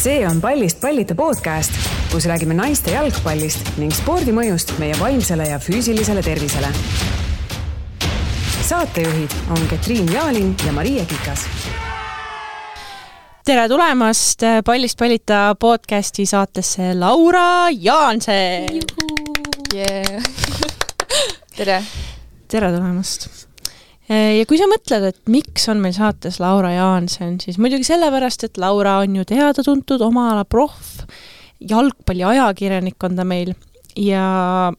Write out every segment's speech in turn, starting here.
see on Pallist pallita podcast, kus räägime naiste jalgpallist ning spordi mõjust meie vaimsele ja füüsilisele tervisele. saatejuhid on Katriin Jaalin ja Maria Kikas. tere tulemast Pallist pallita podcasti saatesse Laura Jaanse. Yeah. tere. tere tulemast ja kui sa mõtled, et miks on meil saates Laura Jaanson, siis muidugi sellepärast, et Laura on ju teada-tuntud oma ala proff, jalgpalliajakirjanik on ta meil ja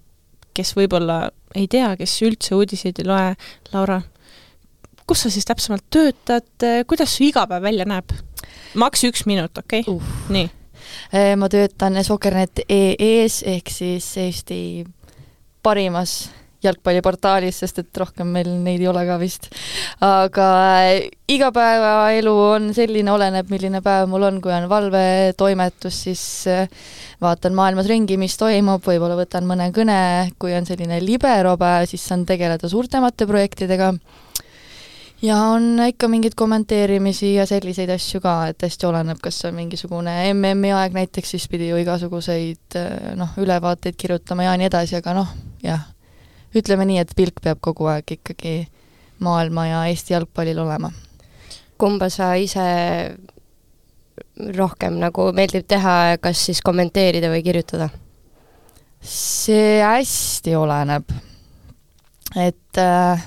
kes võib-olla ei tea, kes üldse uudiseid ei loe, Laura, kus sa siis täpsemalt töötad, kuidas su igapäev välja näeb? maks üks minut, okei okay? uh.? nii. ma töötan Sokernet EE-s ehk siis Eesti parimas jalgpalliportaalis, sest et rohkem meil neid ei ole ka vist. aga äh, igapäevaelu on selline, oleneb, milline päev mul on, kui on valvetoimetus, siis äh, vaatan maailmas ringi, mis toimub, võib-olla võtan mõne kõne, kui on selline liberopäev, siis saan tegeleda suurtemate projektidega. Ja on ikka mingeid kommenteerimisi ja selliseid asju ka, et hästi oleneb, kas on mingisugune MM-i aeg näiteks, siis pidi ju igasuguseid äh, noh, ülevaateid kirjutama ja nii edasi, aga noh, jah ütleme nii, et pilk peab kogu aeg ikkagi maailma ja Eesti jalgpallil olema. kumba sa ise rohkem nagu meeldib teha, kas siis kommenteerida või kirjutada? see hästi oleneb. et äh,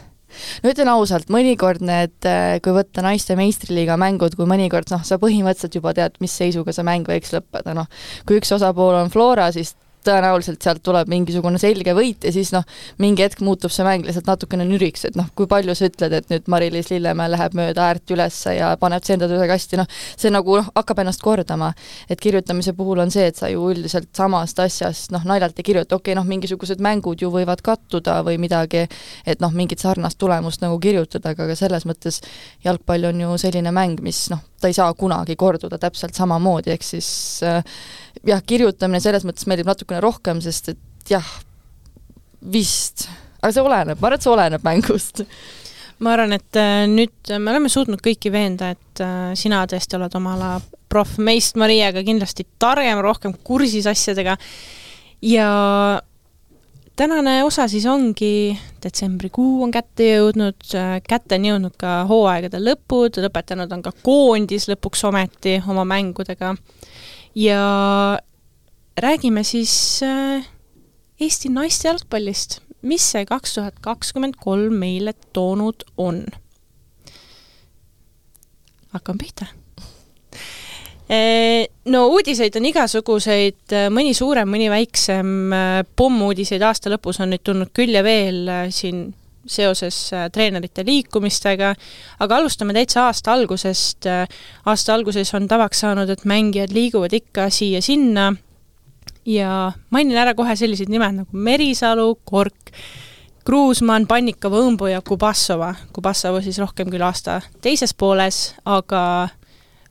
no ütlen ausalt, mõnikord need, äh, kui võtta naiste meistriliiga mängud, kui mõnikord noh, sa põhimõtteliselt juba tead, mis seisuga see mäng võiks lõppeda, noh, kui üks osapool on Flora, siis tõenäoliselt sealt tuleb mingisugune selge võit ja siis noh, mingi hetk muutub see mäng lihtsalt natukene nüriks, et noh, kui palju sa ütled, et nüüd Mari-Liis Lillemäe läheb mööda äärt ülesse ja paneb tsendad üle kasti, noh, see nagu noh, hakkab ennast kordama. et kirjutamise puhul on see, et sa ju üldiselt samast asjast noh, naljalt ei kirjuta, okei okay,, noh, mingisugused mängud ju võivad kattuda või midagi, et noh, mingit sarnast tulemust nagu kirjutada, aga ka selles mõttes jalgpall on ju selline mäng, mis noh, ta ei saa kunagi korduda täpselt samamoodi, ehk siis äh, jah, kirjutamine selles mõttes meeldib natukene rohkem, sest et jah, vist, aga see oleneb, ma arvan, et see oleneb mängust. ma arvan, et äh, nüüd me oleme suutnud kõiki veenda, et äh, sina tõesti oled oma ala proff, meist Mariaga kindlasti targem, rohkem kursis asjadega ja tänane osa siis ongi, detsembrikuu on kätte jõudnud, kätte on jõudnud ka hooaegade lõpud, lõpetanud on ka koondis lõpuks ometi oma mängudega. Ja räägime siis äh, Eesti naiste jalgpallist, mis see kaks tuhat kakskümmend kolm meile toonud on? hakkame pihta no uudiseid on igasuguseid, mõni suurem, mõni väiksem, pommuudiseid aasta lõpus on nüüd tulnud küll ja veel siin seoses treenerite liikumistega, aga alustame täitsa aasta algusest. aasta alguses on tavaks saanud, et mängijad liiguvad ikka siia-sinna ja mainin ära kohe sellised nimed nagu Merisalu, Kork, Kruusmann, Pannikova, Õmbu ja Kubassova. Kubassova siis rohkem küll aasta teises pooles, aga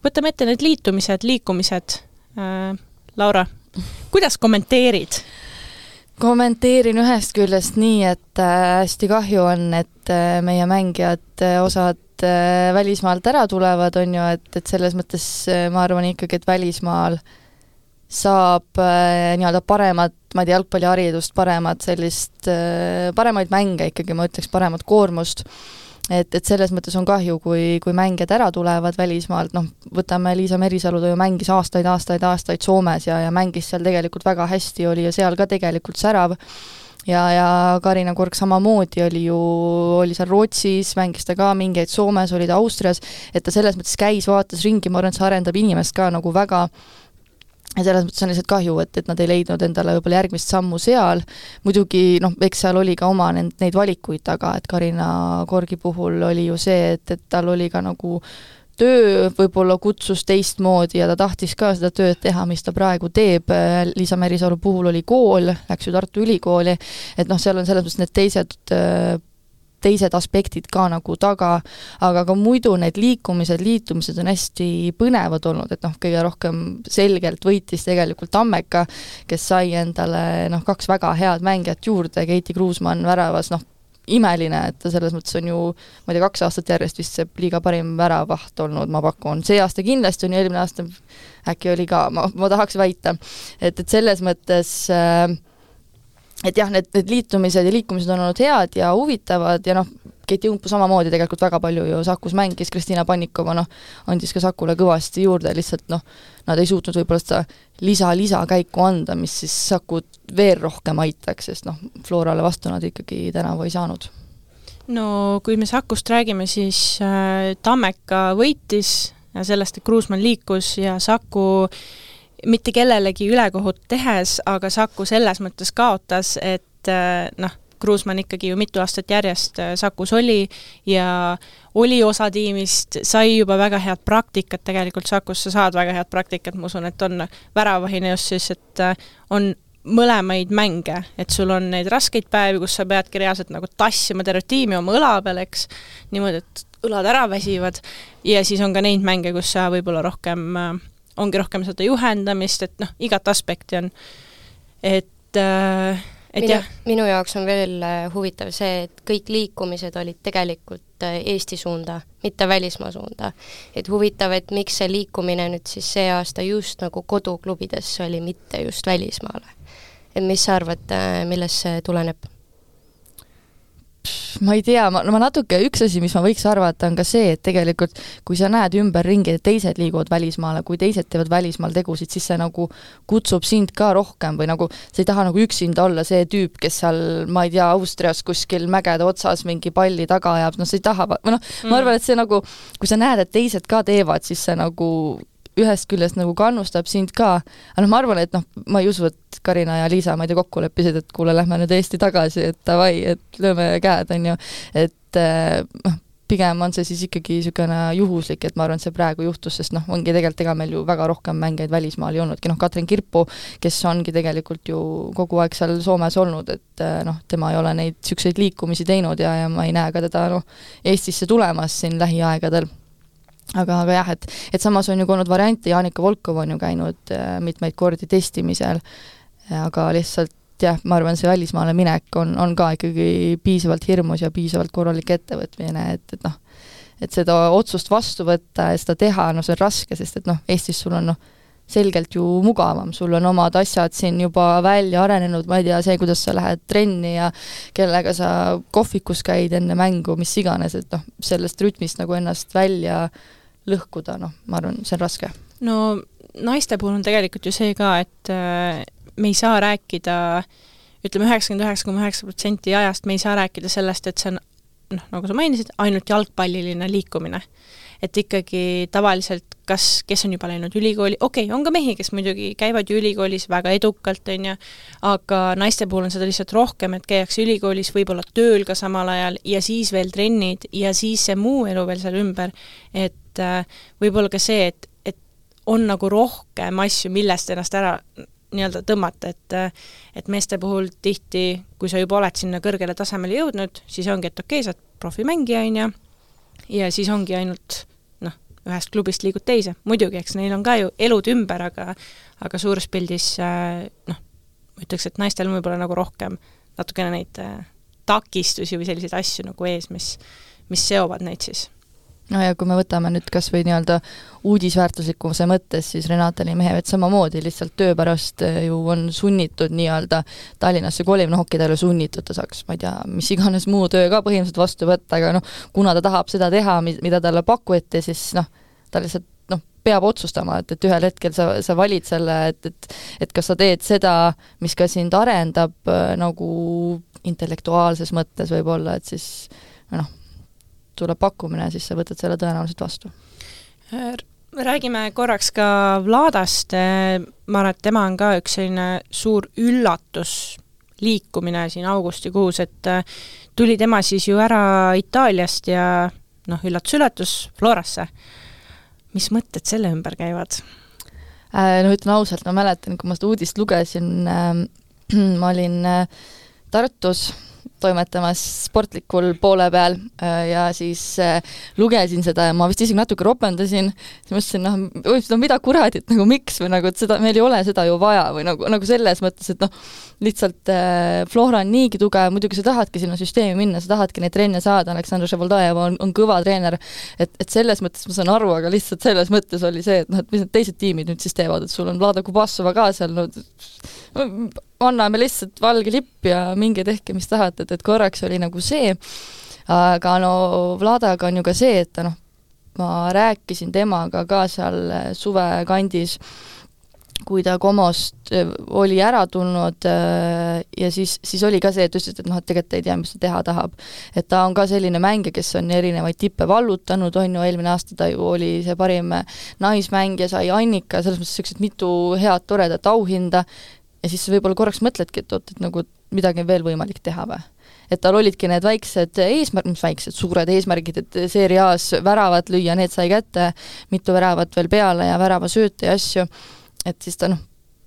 võtame ette need liitumised, liikumised äh,. Laura, kuidas kommenteerid? kommenteerin ühest küljest nii, et äh, hästi kahju on, et äh, meie mängijad äh,, osad välismaalt ära tulevad, on ju, et, et selles mõttes ma arvan ikkagi, et välismaal saab äh, nii-öelda paremat, ma ei tea, jalgpalliharidust, paremat sellist äh,, paremaid mänge ikkagi, ma ütleks, paremat koormust äh, et, et selles mõttes on kahju, kui, kui mängijad ära tulevad välismaalt, noh, võtame Liisa Merisalu, ta ju mängis aastaid, aastaid, aastaid Soomes ja, ja mängis seal tegelikult väga hästi, oli ju seal ka tegelikult särav, ja, ja Karina Kork samamoodi oli ju, oli seal Rootsis, mängis ta ka mingeid Soomes, oli ta Austrias, et ta selles mõttes käis, vaatas ringi, ma arvan, et see arendab inimest ka nagu väga ja selles mõttes on lihtsalt kahju, et, et nad ei leidnud endale võib-olla järgmist sammu seal, muidugi noh, eks seal oli ka oma neid, neid valikuid taga, et Karina Korgi puhul oli ju see, et, et tal oli ka nagu töö võib-olla kutsus teistmoodi ja ta tahtis ka seda tööd teha, mis ta praegu teeb, Liisa Merisalu puhul oli kool, läks ju Tartu Ülikooli, et noh, seal on selles mõttes need teised teised aspektid ka nagu taga, aga ka muidu need liikumised, liitumised on hästi põnevad olnud, et noh, kõige rohkem selgelt võitis tegelikult Tammeka, kes sai endale noh, kaks väga head mängijat juurde, Keiti Kruusmann väravas, noh, imeline, et ta selles mõttes on ju, ma ei tea, kaks aastat järjest vist see liiga parim väravaht olnud, ma pakun, see aasta kindlasti on ju, eelmine aasta äkki oli ka, ma, ma tahaks väita. et, et selles mõttes äh, et jah, need, need liitumised ja liikumised on olnud head ja huvitavad ja noh, Keiti Umpu samamoodi tegelikult väga palju ju Sakus mängis, Kristina Pannikova noh, andis ka Sakule kõvasti juurde, lihtsalt noh, nad ei suutnud võib-olla seda lisa-lisakäiku anda, mis siis Sakut veel rohkem aitaks, sest noh, Florale vastu nad ikkagi tänavu ei saanud. no kui me Sakust räägime, siis äh, Tammeka võitis sellest, et Kruusmann liikus ja Saku mitte kellelegi ülekohut tehes, aga Saku selles mõttes kaotas, et äh, noh, Kruusmann ikkagi ju mitu aastat järjest äh, Sakus oli ja oli osa tiimist, sai juba väga head praktikat, tegelikult Sakus sa saad väga head praktikat, ma usun, et on väravahine just siis, et äh, on mõlemaid mänge, et sul on neid raskeid päevi, kus sa peadki reaalselt nagu tassima tervet tiimi oma õla peal, eks, niimoodi, et õlad ära väsivad, ja siis on ka neid mänge, kus sa võib-olla rohkem, ongi rohkem seda juhendamist, et noh, igat aspekti on, et äh, et minu, jah. minu jaoks on veel äh, huvitav see, et kõik liikumised olid tegelikult äh, Eesti suunda, mitte välismaa suunda. et huvitav, et miks see liikumine nüüd siis see aasta just nagu koduklubidesse oli, mitte just välismaale. et mis sa arvad, äh, millest see tuleneb? Ma ei tea, ma, no ma natuke, üks asi, mis ma võiks arvata, on ka see, et tegelikult kui sa näed ümberringi, et teised liiguvad välismaale, kui teised teevad välismaal tegusid, siis see nagu kutsub sind ka rohkem või nagu sa ei taha nagu üksinda olla see tüüp, kes seal, ma ei tea, Austrias kuskil mägede otsas mingi palli taga ajab, noh, sa ei taha, või noh mm., ma arvan, et see nagu, kui sa näed, et teised ka teevad, siis see nagu ühest küljest nagu kannustab sind ka, aga noh, ma arvan, et noh, ma ei usu, et Karina ja Liisa, ma ei tea, kokku leppisid, et kuule, lähme nüüd Eesti tagasi, et davai, et lööme käed, on ju, et eh, noh, pigem on see siis ikkagi niisugune juhuslik, et ma arvan, et see praegu juhtus, sest noh, ongi tegelikult, ega meil ju väga rohkem mängijaid välismaal ei olnudki, noh, Katrin Kirpu, kes ongi tegelikult ju kogu aeg seal Soomes olnud, et eh, noh, tema ei ole neid niisuguseid liikumisi teinud ja, ja ma ei näe ka teda noh, Eestisse tulemas siin lähiaegadel aga, aga jah, et, et samas on ju ka olnud variante, Jaanika Volkov on ju käinud äh, mitmeid kordi testimisel, aga lihtsalt jah, ma arvan, see välismaale minek on, on ka ikkagi piisavalt hirmus ja piisavalt korralik ettevõtmine, et, et noh, et seda otsust vastu võtta ja seda teha, no see on raske, sest et noh, Eestis sul on noh, selgelt ju mugavam, sul on omad asjad siin juba välja arenenud, ma ei tea, see, kuidas sa lähed trenni ja kellega sa kohvikus käid enne mängu, mis iganes, et noh, sellest rütmist nagu ennast välja lõhkuda, noh, ma arvan, see on raske. no naiste puhul on tegelikult ju see ka, et äh, me ei saa rääkida ütleme, üheksakümmend üheksa koma üheksa protsenti ajast me ei saa rääkida sellest, et see on noh, nagu sa mainisid, ainult jalgpalliline liikumine. Et ikkagi tavaliselt kas, kes on juba läinud ülikooli, okei okay,, on ka mehi, kes muidugi käivad ju ülikoolis väga edukalt, on ju, aga naiste puhul on seda lihtsalt rohkem, et käiakse ülikoolis, võib-olla tööl ka samal ajal ja siis veel trennid ja siis see muu elu veel seal ümber, et äh, võib-olla ka see, et, et on nagu rohkem asju, millest ennast ära nii-öelda tõmmata, et äh, et meeste puhul tihti, kui sa juba oled sinna kõrgele tasemele jõudnud, siis ongi, et okei okay,, sa oled profimängija, on ju, ja siis ongi ainult ühest klubist liigud teise, muidugi, eks neil on ka ju elud ümber, aga aga suures pildis äh, noh, ma ütleks, et naistel on võib-olla nagu rohkem natukene neid takistusi või selliseid asju nagu ees, mis, mis seovad neid siis no ja kui me võtame nüüd kas või nii-öelda uudisväärtuslikkuse mõttes, siis Renate Nimehevets samamoodi lihtsalt töö pärast eh, ju on sunnitud nii-öelda Tallinnasse kolima, noh okei, ta ei ole sunnitud, ta saaks, ma ei tea, mis iganes muu töö ka põhimõtteliselt vastu võtta, aga noh, kuna ta tahab seda teha, mida talle pakuti, siis noh, ta lihtsalt noh, peab otsustama, et, et ühel hetkel sa, sa valid selle, et, et et kas sa teed seda, mis ka sind arendab äh, nagu intellektuaalses mõttes võib-olla, et siis noh, tuleb pakkumine, siis sa võtad selle tõenäoliselt vastu. räägime korraks ka Vladast, ma arvan, et tema on ka üks selline suur üllatus, liikumine siin augustikuus, et äh, tuli tema siis ju ära Itaaliast ja noh, üllatus-üllatus, Florasse. mis mõtted selle ümber käivad? Äh, no ütlen ausalt, ma mäletan, kui ma seda uudist lugesin äh,, ma olin äh, Tartus toimetamas sportlikul poole peal äh, ja siis äh, lugesin seda ja ma vist isegi natuke ropendasin, siis mõtlesin, noh, no mida kuradit, nagu miks või nagu, et seda, meil ei ole seda ju vaja või nagu, nagu selles mõttes, et noh, lihtsalt äh, Flora on niigi tugev, muidugi sa tahadki sinna süsteemi minna, sa tahadki neid trenne saada, Aleksandr Ševoldajev on, on kõva treener, et, et selles mõttes ma saan aru, aga lihtsalt selles mõttes oli see, et noh, et mis need teised tiimid nüüd siis teevad, et sul on Vlada Kubassova ka seal, no anname lihtsalt valge lipp ja minge tehke, mis tahate, et, et korraks oli nagu see, aga no Vladaga on ju ka see, et noh, ma rääkisin temaga ka seal suvekandis, kui ta Komost äh, oli ära tulnud äh, ja siis, siis oli ka see, et ütles, et noh, et tegelikult ei tea, mis ta teha tahab. et ta on ka selline mängija, kes on erinevaid tippe vallutanud, on ju, eelmine aasta ta ju oli see parim naismängija, sai Annika, selles mõttes niisugused mitu head toredat auhinda, ja siis sa võib-olla korraks mõtledki, et oot, et nagu midagi on veel võimalik teha või? et tal olidki need väiksed eesmärk, mis väiksed, suured eesmärgid, et Serie A-s väravat lüüa, need sai kätte, mitu väravat veel peale ja väravasööte ja asju, et siis ta noh,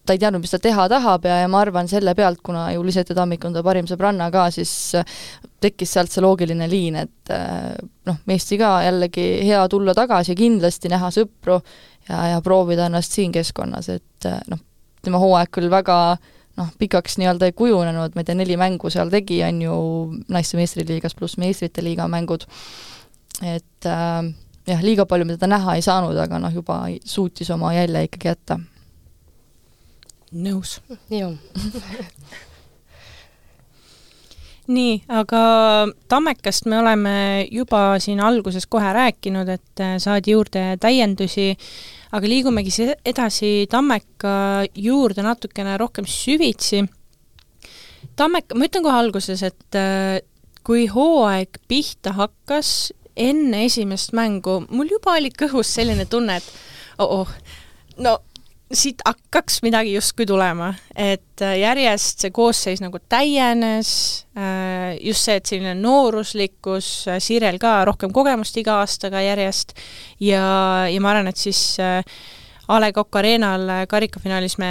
ta ei teadnud, mis ta teha tahab ja, ja ma arvan selle pealt, kuna ju Lisette Tammik on ta parim sõbranna ka, siis tekkis sealt see loogiline liin, et noh, Eesti ka jällegi hea tulla tagasi, kindlasti näha sõpru ja, ja proovida ennast siin keskkonnas, et noh, tema hooaeg küll väga noh, pikaks nii-öelda ei kujunenud, ma ei tea, neli mängu seal tegi, on ju, naiste meistriliigas pluss meistrite liiga mängud, et äh, jah, liiga palju me teda näha ei saanud, aga noh, juba suutis oma jälje ikkagi jätta. nõus. jah nii, aga Tammekast me oleme juba siin alguses kohe rääkinud, et äh, saadi juurde täiendusi aga liigumegi edasi Tammeka juurde natukene rohkem süvitsi. Tammeka, ma ütlen kohe alguses, et äh, kui hooaeg pihta hakkas, enne esimest mängu, mul juba oli kõhus selline tunne, et oh-oh, no siit hakkaks midagi justkui tulema, et äh, järjest see koosseis nagu täienes, äh, just see, et selline nooruslikkus, äh, Sirel ka rohkem kogemust iga aastaga järjest. Ja, ja ma arvan, et siis A Le Coq Arena'l karikafinaalis me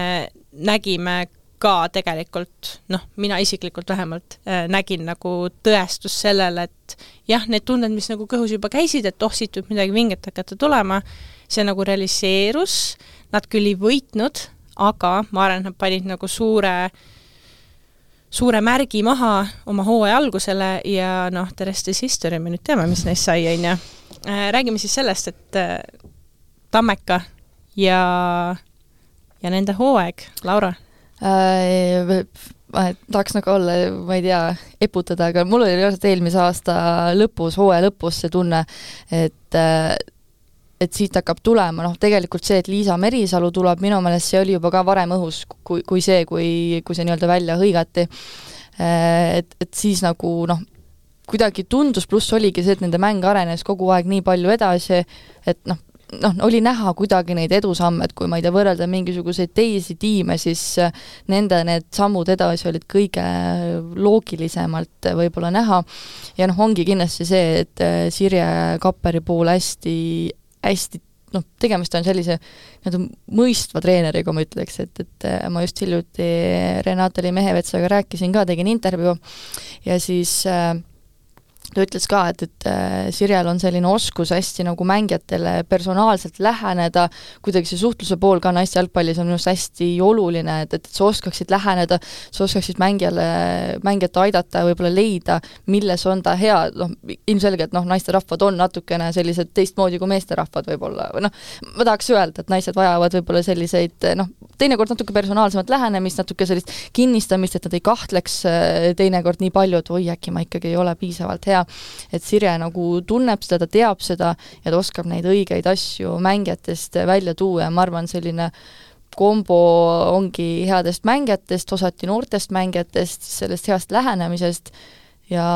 nägime ka tegelikult, noh, mina isiklikult vähemalt äh, nägin nagu tõestust sellele, et jah, need tunded, mis nagu kõhus juba käisid, et oh, siit võib midagi vinget hakata tulema, see nagu realiseerus. äh,, Nad küll ei võitnud, aga ma arvan, et nad panid nagu suure, suure märgi maha oma hooaja algusele ja noh, the rest is history, me nüüd teame, mis neist sai, on ju. Äh, räägime siis sellest, et äh, Tammeka ja, ja nende hooaeg, Laura äh,? tahaks nagu olla, ma ei tea, eputada, aga mul oli reaalselt eelmise aasta lõpus, hooaja lõpus see tunne, et äh, et siit hakkab tulema, noh tegelikult see, et Liisa Merisalu tuleb, minu meelest see oli juba ka varem õhus, kui, kui see, kui, kui see nii-öelda välja hõigati. Et, et siis nagu noh, kuidagi tundus, pluss oligi see, et nende mäng arenes kogu aeg nii palju edasi, et noh, noh, oli näha kuidagi neid edusamme, et kui ma ei tea, võrrelda mingisuguseid teisi tiime, siis nende need sammud edasi olid kõige loogilisemalt võib-olla näha. ja noh, ongi kindlasti see, et Sirje Kapperi puhul hästi hästi noh, tegemist on sellise nii-öelda mõistva treeneriga, ma ütleks, et, et äh, ma just hiljuti Renate Mehevetsaga rääkisin ka, tegin intervjuu. Ja siis äh, ta ütles ka, et, et äh, Sirjel on selline oskus hästi nagu mängijatele personaalselt läheneda, kuidagi see suhtluse pool ka naiste jalgpallis on minu arust hästi oluline, et, et sa oskaksid läheneda, sa oskaksid mängijale, mängijat aidata ja võib-olla leida, milles on ta hea, noh, ilmselgelt noh, naisterahvad on natukene sellised teistmoodi kui meesterahvad võib-olla, või noh, ma tahaks öelda, et naised vajavad võib-olla selliseid noh, teinekord natuke personaalsemat lähenemist, natuke sellist kinnistamist, et nad ei kahtleks äh, teinekord nii palju, et oi, äkki ma ikkagi ei ole piisavalt hea, et Sirje nagu tunneb seda, ta teab seda ja ta oskab neid õigeid asju mängijatest välja tuua ja ma arvan, selline kombo ongi headest mängijatest, osati noortest mängijatest, sellest heast lähenemisest ja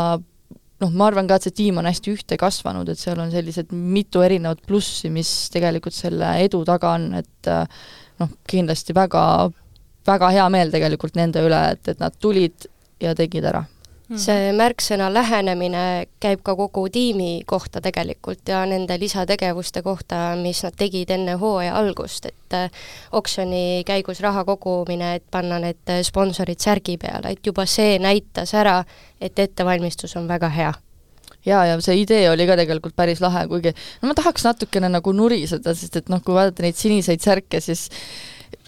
noh, ma arvan ka, et see tiim on hästi ühte kasvanud, et seal on sellised mitu erinevat plussi, mis tegelikult selle edu taga on, et noh, kindlasti väga, väga hea meel tegelikult nende üle, et, et nad tulid ja tegid ära see märksõna lähenemine käib ka kogu tiimi kohta tegelikult ja nende lisategevuste kohta, mis nad tegid enne hooaja algust, et äh, oksjoni käigus raha kogumine, et panna need sponsorid särgi peale, et juba see näitas ära, et ettevalmistus on väga hea. Jaa, ja see idee oli ka tegelikult päris lahe, kuigi no ma tahaks natukene nagu nuriseda, sest et noh, kui vaadata neid siniseid särke, siis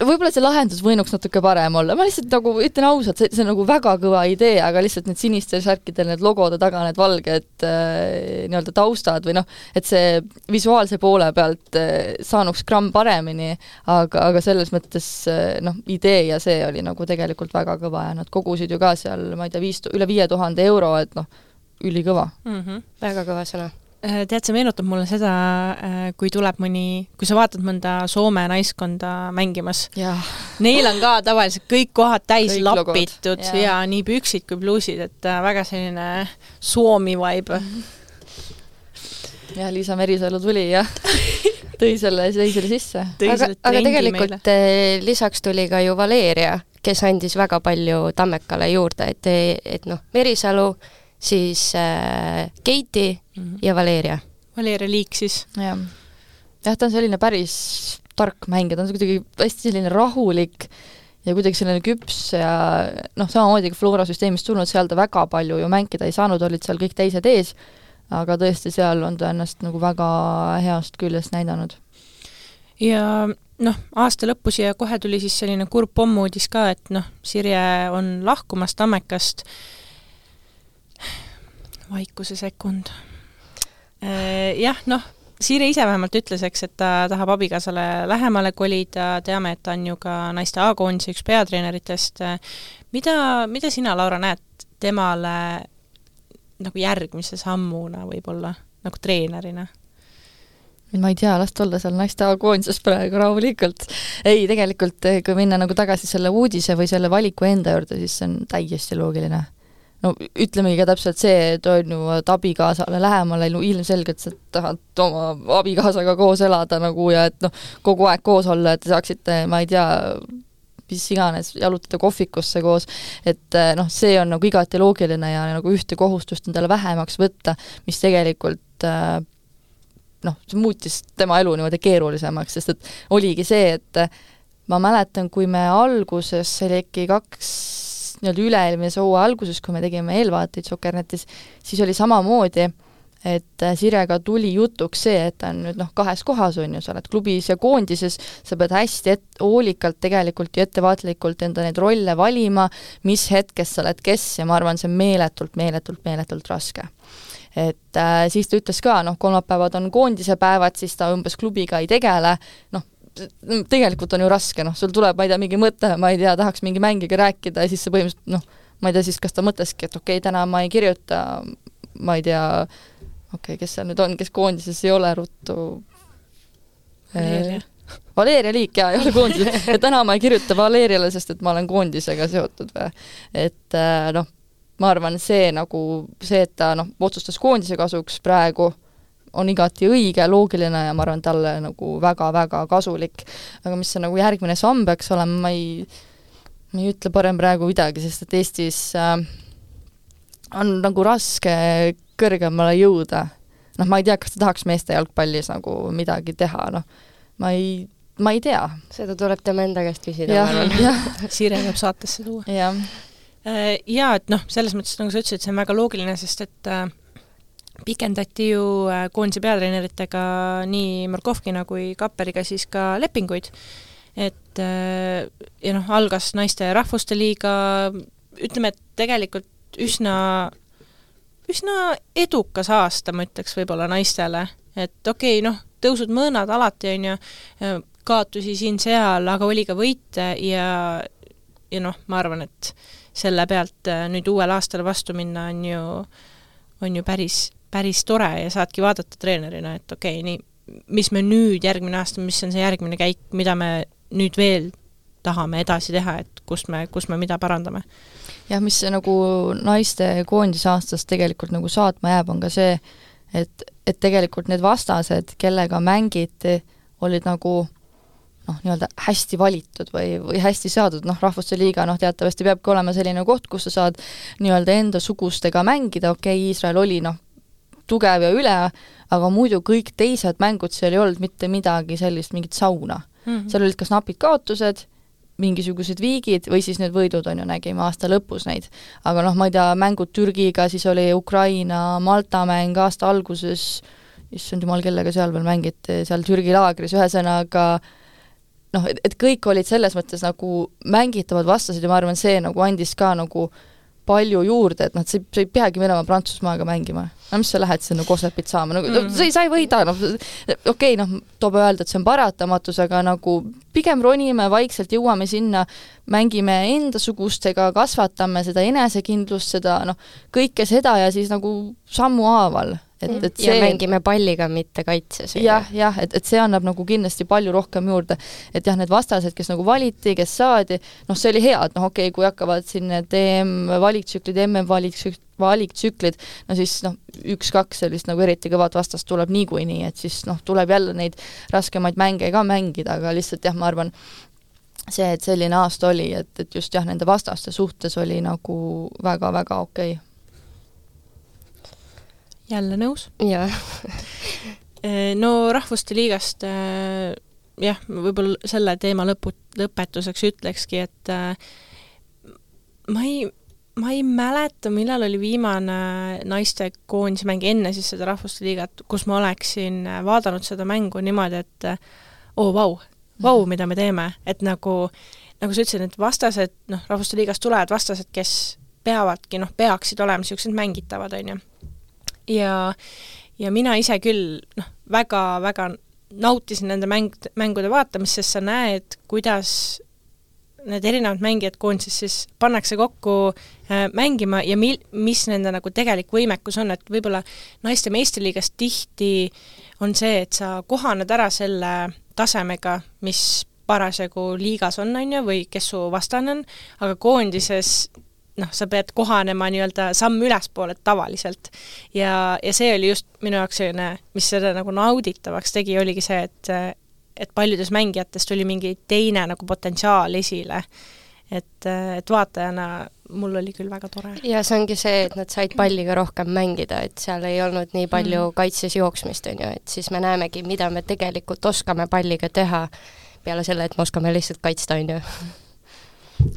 võib-olla see lahendus võinuks natuke parem olla, ma lihtsalt nagu ütlen ausalt, see, see on nagu väga kõva idee, aga lihtsalt need sinistel särkidel, need logode taga need valged äh, nii-öelda taustad või noh, et see visuaalse poole pealt äh, saanuks gramm paremini, aga, aga selles mõttes äh, noh, idee ja see oli nagu tegelikult väga kõva ja nad kogusid ju ka seal, ma ei tea, viis, üle viie tuhande euro, et noh, ülikõva mm. -hmm. väga kõva sõna tead, see meenutab mulle seda, äh, kui tuleb mõni, kui sa vaatad mõnda Soome naiskonda mängimas. Neil on ka tavaliselt kõik kohad täis kõik lapitud ja. ja nii püksid kui pluusid, et äh, väga selline Suomi vibe mm. -hmm. jah, Liisa Merisalu tuli ja tõi selle, tõi selle sisse. aga, aga tegelikult meile. lisaks tuli ka ju Valeria, kes andis väga palju Tammekale juurde, et, et noh, Merisalu siis äh, Keiti mm -hmm. ja Valeria. Valeria Liik siis? jah. jah, ta on selline päris tark mängija, ta on kuidagi hästi selline rahulik ja kuidagi selline küps ja noh, samamoodi ka Flora süsteemist tulnud, seal ta väga palju ju mängida ei saanud, olid seal kõik teised ees, aga tõesti, seal on ta ennast nagu väga heast küljest näidanud. ja noh, aasta lõpus ja kohe tuli siis selline kurb pommuudis ka, et noh, Sirje on lahkumas Tammekast vaikuse sekund. Äh, jah, noh, Siiri ise vähemalt ütles, eks, et ta tahab abikaasale lähemale kolida, teame, et ta on ju ka naiste A-koondise üks peatreeneritest. mida, mida sina, Laura, näed temale nagu järgmise sammuna võib-olla, nagu treenerina? ma ei tea, las ta olla seal naiste A-koondises praegu rahulikult. ei, tegelikult kui minna nagu tagasi selle uudise või selle valiku enda juurde, siis see on täiesti loogiline no ütlemegi ka täpselt see, et on ju, et abikaasale lähemale, no ilmselgelt sa tahad oma abikaasaga koos elada nagu ja et noh, kogu aeg koos olla, et te saaksite, ma ei tea, mis iganes, jalutada kohvikusse koos, et eh, noh, see on nagu igati loogiline ja nagu ühte kohustust endale vähemaks võtta, mis tegelikult eh, noh, see muutis tema elu niimoodi keerulisemaks, sest et oligi see, et ma mäletan, kui me alguses, see oli äkki kaks nii-öelda üle-eelmise hooaja alguses, kui me tegime eelvaateid Sokernetis, siis oli samamoodi, et äh, Sirega tuli jutuks see, et ta on nüüd noh, kahes kohas, on ju, sa oled klubis ja koondises, sa pead hästi et-, hoolikalt tegelikult ja ettevaatlikult enda neid rolle valima, mis hetkest sa oled kes ja ma arvan, see on meeletult, meeletult, meeletult raske. Et äh, siis ta ütles ka, noh, kolmapäevad on koondise päevad, siis ta umbes klubiga ei tegele, noh, tegelikult on ju raske, noh, sul tuleb, ma ei tea, mingi mõte, ma ei tea, tahaks mingi mängiga rääkida ja siis sa põhimõtteliselt noh, ma ei tea siis, kas ta mõtleski, et okei okay,, täna ma ei kirjuta, ma ei tea, okei okay,, kes seal nüüd on, kes koondises ei ole ruttu. Valeeria. Valeeria Liik jaa, ei ole koondises, et täna ma ei kirjuta Valeeriale, sest et ma olen koondisega seotud või, et äh, noh, ma arvan, see nagu, see, et ta noh, otsustas koondise kasuks praegu, on igati õige, loogiline ja ma arvan, talle nagu väga-väga kasulik. aga mis see nagu järgmine samm peaks olema, ma ei, ma ei ütle parem praegu midagi, sest et Eestis äh, on nagu raske kõrgemale jõuda. noh, ma ei tea, kas ta tahaks meeste jalgpallis nagu midagi teha, noh, ma ei, ma ei tea. seda tuleb tema enda käest küsida, ma arvan. Siire peab saatesse tuua. Äh, jaa, et noh, selles mõttes, nagu sa ütlesid, see on väga loogiline, sest et äh, pikendati ju äh, koondise peatreeneritega nii Markovkina kui Kapperiga siis ka lepinguid, et äh, ja noh, algas naiste rahvuste liiga, ütleme, et tegelikult üsna, üsna edukas aasta, ma ütleks võib-olla naistele, et okei okay,, noh, tõusud-mõõnad alati, on ju, äh, kaotusi siin-seal, aga oli ka võite ja, ja noh, ma arvan, et selle pealt nüüd uuel aastal vastu minna on ju, on ju päris, päris tore ja saadki vaadata treenerina, et okei okay,, nii, mis me nüüd järgmine aasta, mis on see järgmine käik, mida me nüüd veel tahame edasi teha, et kust me, kus me mida parandame? jah, mis nagu naiste koondise aastast tegelikult nagu saatma jääb, on ka see, et, et tegelikult need vastased, kellega mängiti, olid nagu noh, nii-öelda hästi valitud või, või hästi saadud, noh, Rahvuste Liiga noh, teatavasti peabki olema selline koht, kus sa saad nii-öelda endasugustega mängida, okei okay,, Iisrael oli noh, tugev ja üle, aga muidu kõik teised mängud seal ei olnud mitte midagi sellist, mingit sauna mm. -hmm. seal olid kas napid kaotused, mingisugused viigid või siis need võidud, on ju, nägime aasta lõpus neid. aga noh, ma ei tea, mängud Türgiga, siis oli Ukraina, Malta mäng aasta alguses, issand jumal, kellega seal veel mängiti, seal Türgi laagris, ühesõnaga noh, et, et kõik olid selles mõttes nagu mängitavad vastased ja ma arvan, see nagu andis ka nagu palju juurde, et noh, sa ei, peagi minema Prantsusmaaga mängima. no mis sa lähed sinna Kosepit saama, nagu mm sa ei, sa ei võida, noh, okei okay,, noh, tuleb öelda, et see on paratamatus, aga nagu pigem ronime vaikselt, jõuame sinna, mängime endasugustega, kasvatame seda enesekindlust, seda noh, kõike seda ja siis nagu sammuhaaval et, et see ja mängime palliga, mitte kaitses. jah, jah, et, et see annab nagu kindlasti palju rohkem juurde. et jah, need vastased, kes nagu valiti, kes saadi, noh, see oli hea, et noh, okei okay,, kui hakkavad siin need EM-valiktsüklid, MM-valiktsüklid, valiktsüklid, no siis noh, üks-kaks sellist nagu eriti kõvat vastast tuleb niikuinii, et siis noh, tuleb jälle neid raskemaid mänge ka mängida, aga lihtsalt jah, ma arvan, see, et selline aasta oli, et, et just jah, nende vastaste suhtes oli nagu väga-väga okei okay jälle nõus. jah. Eh, no Rahvuste Liigast eh, jah, võib-olla selle teema lõpu, lõpetuseks ütlekski, et eh, ma ei, ma ei mäleta, millal oli viimane naistekoondise mäng enne siis seda Rahvuste Liigat, kus ma oleksin vaadanud seda mängu niimoodi, et oo oh, vau, vau, mida me teeme, et nagu nagu sa ütlesid, et vastased, noh, Rahvuste Liigast tulevad vastased, kes peavadki, noh, peaksid olema niisugused mängitavad, on ju ja, ja mina ise küll noh, väga-väga nautisin nende mäng, mängude vaatamist, sest sa näed, kuidas need erinevad mängijad koondises siis pannakse kokku äh, mängima ja mil-, mis nende nagu tegelik võimekus on, et võib-olla naiste meistriliigas tihti on see, et sa kohaned ära selle tasemega, mis parasjagu liigas on, on ju, või kes su vastane on, aga koondises noh, sa pead kohanema nii-öelda samm ülespoole tavaliselt. ja, ja see oli just minu jaoks selline, mis seda nagu nauditavaks tegi, oligi see, et et paljudes mängijatest tuli mingi teine nagu potentsiaal esile. et, et vaatajana mul oli küll väga tore. ja see ongi see, et nad said palliga rohkem mängida, et seal ei olnud nii palju mm. kaitses jooksmist, on ju, et siis me näemegi, mida me tegelikult oskame palliga teha, peale selle, et me oskame lihtsalt kaitsta, on ju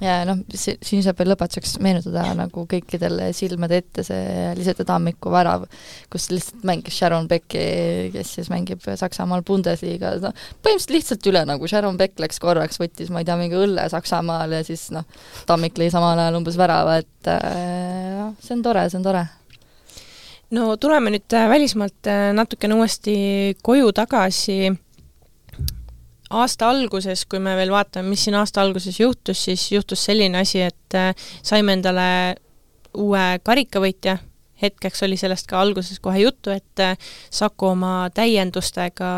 ja noh, siin saab veel lõpetuseks meenutada nagu kõikidele silmade ette see Lisette Tammiku värav, kus lihtsalt mängis Sharon Becki, kes siis mängib Saksamaal Bundesliga, noh, põhimõtteliselt lihtsalt üle nagu Sharon Beck läks korraks, võttis, ma ei tea, mingi õlle Saksamaal ja siis noh, Tammik lõi samal ajal umbes värava, et äh, noh äh,, see on tore, see on tore. No tuleme nüüd äh, välismaalt äh, natukene uuesti koju tagasi aasta alguses, kui me veel vaatame, mis siin aasta alguses juhtus, siis juhtus selline asi, et äh, saime endale uue karikavõitja, hetkeks oli sellest ka alguses kohe juttu, et äh, Saku oma täiendustega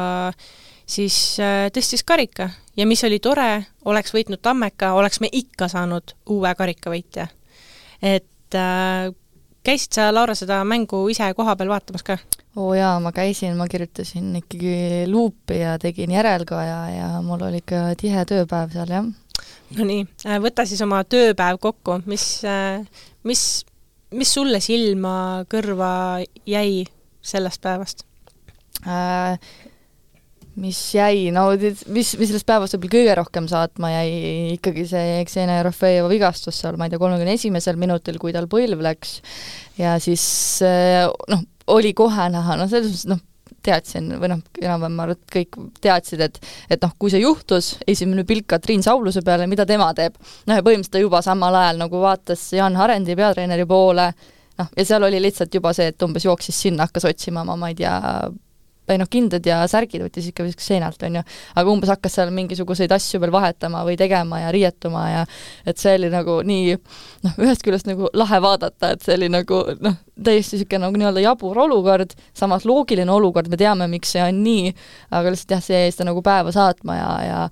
siis äh, tõstis karika ja mis oli tore, oleks võitnud Tammeka, oleks me ikka saanud uue karikavõitja. et käisid sa, Laura, seda mängu ise koha peal vaatamas ka? oo jaa, ma käisin, ma kirjutasin ikkagi luupi ja tegin järelkaja ja mul oli ikka tihe tööpäev seal, jah. Nonii, äh, võta siis oma tööpäev kokku, mis, äh, mis, mis sulle silma, kõrva jäi sellest päevast äh,? Mis jäi, no mis, mis sellest päevast võib-olla kõige rohkem saatma jäi ikkagi see Xenia Rofeeva vigastus seal, ma ei tea, kolmekümne esimesel minutil, kui tal põlv läks. Ja siis äh, noh, oli kohe näha, no selles mõttes noh, teadsin või noh, enam-vähem ma arvan, et kõik teadsid, et et noh, kui see juhtus, esimene pilk Katriin Sauluse peale, mida tema teeb, noh ja põhimõtteliselt ta juba samal ajal nagu vaatas Jaan Harendi peatreeneri poole, noh, ja seal oli lihtsalt juba see, et umbes jooksis sinna, hakkas otsima oma, ma ei tea, või noh, kindad ja särgid võttis ikka viskas seinalt, on ju, aga umbes hakkas seal mingisuguseid asju veel vahetama või tegema ja riietuma ja et see oli nagu nii noh, ühest küljest nagu lahe vaadata, et see oli nagu noh, täiesti niisugune nagu nii-öelda jabur olukord, samas loogiline olukord, me teame, miks see on nii, aga lihtsalt jah, see jäi seda nagu päeva saatma ja, ja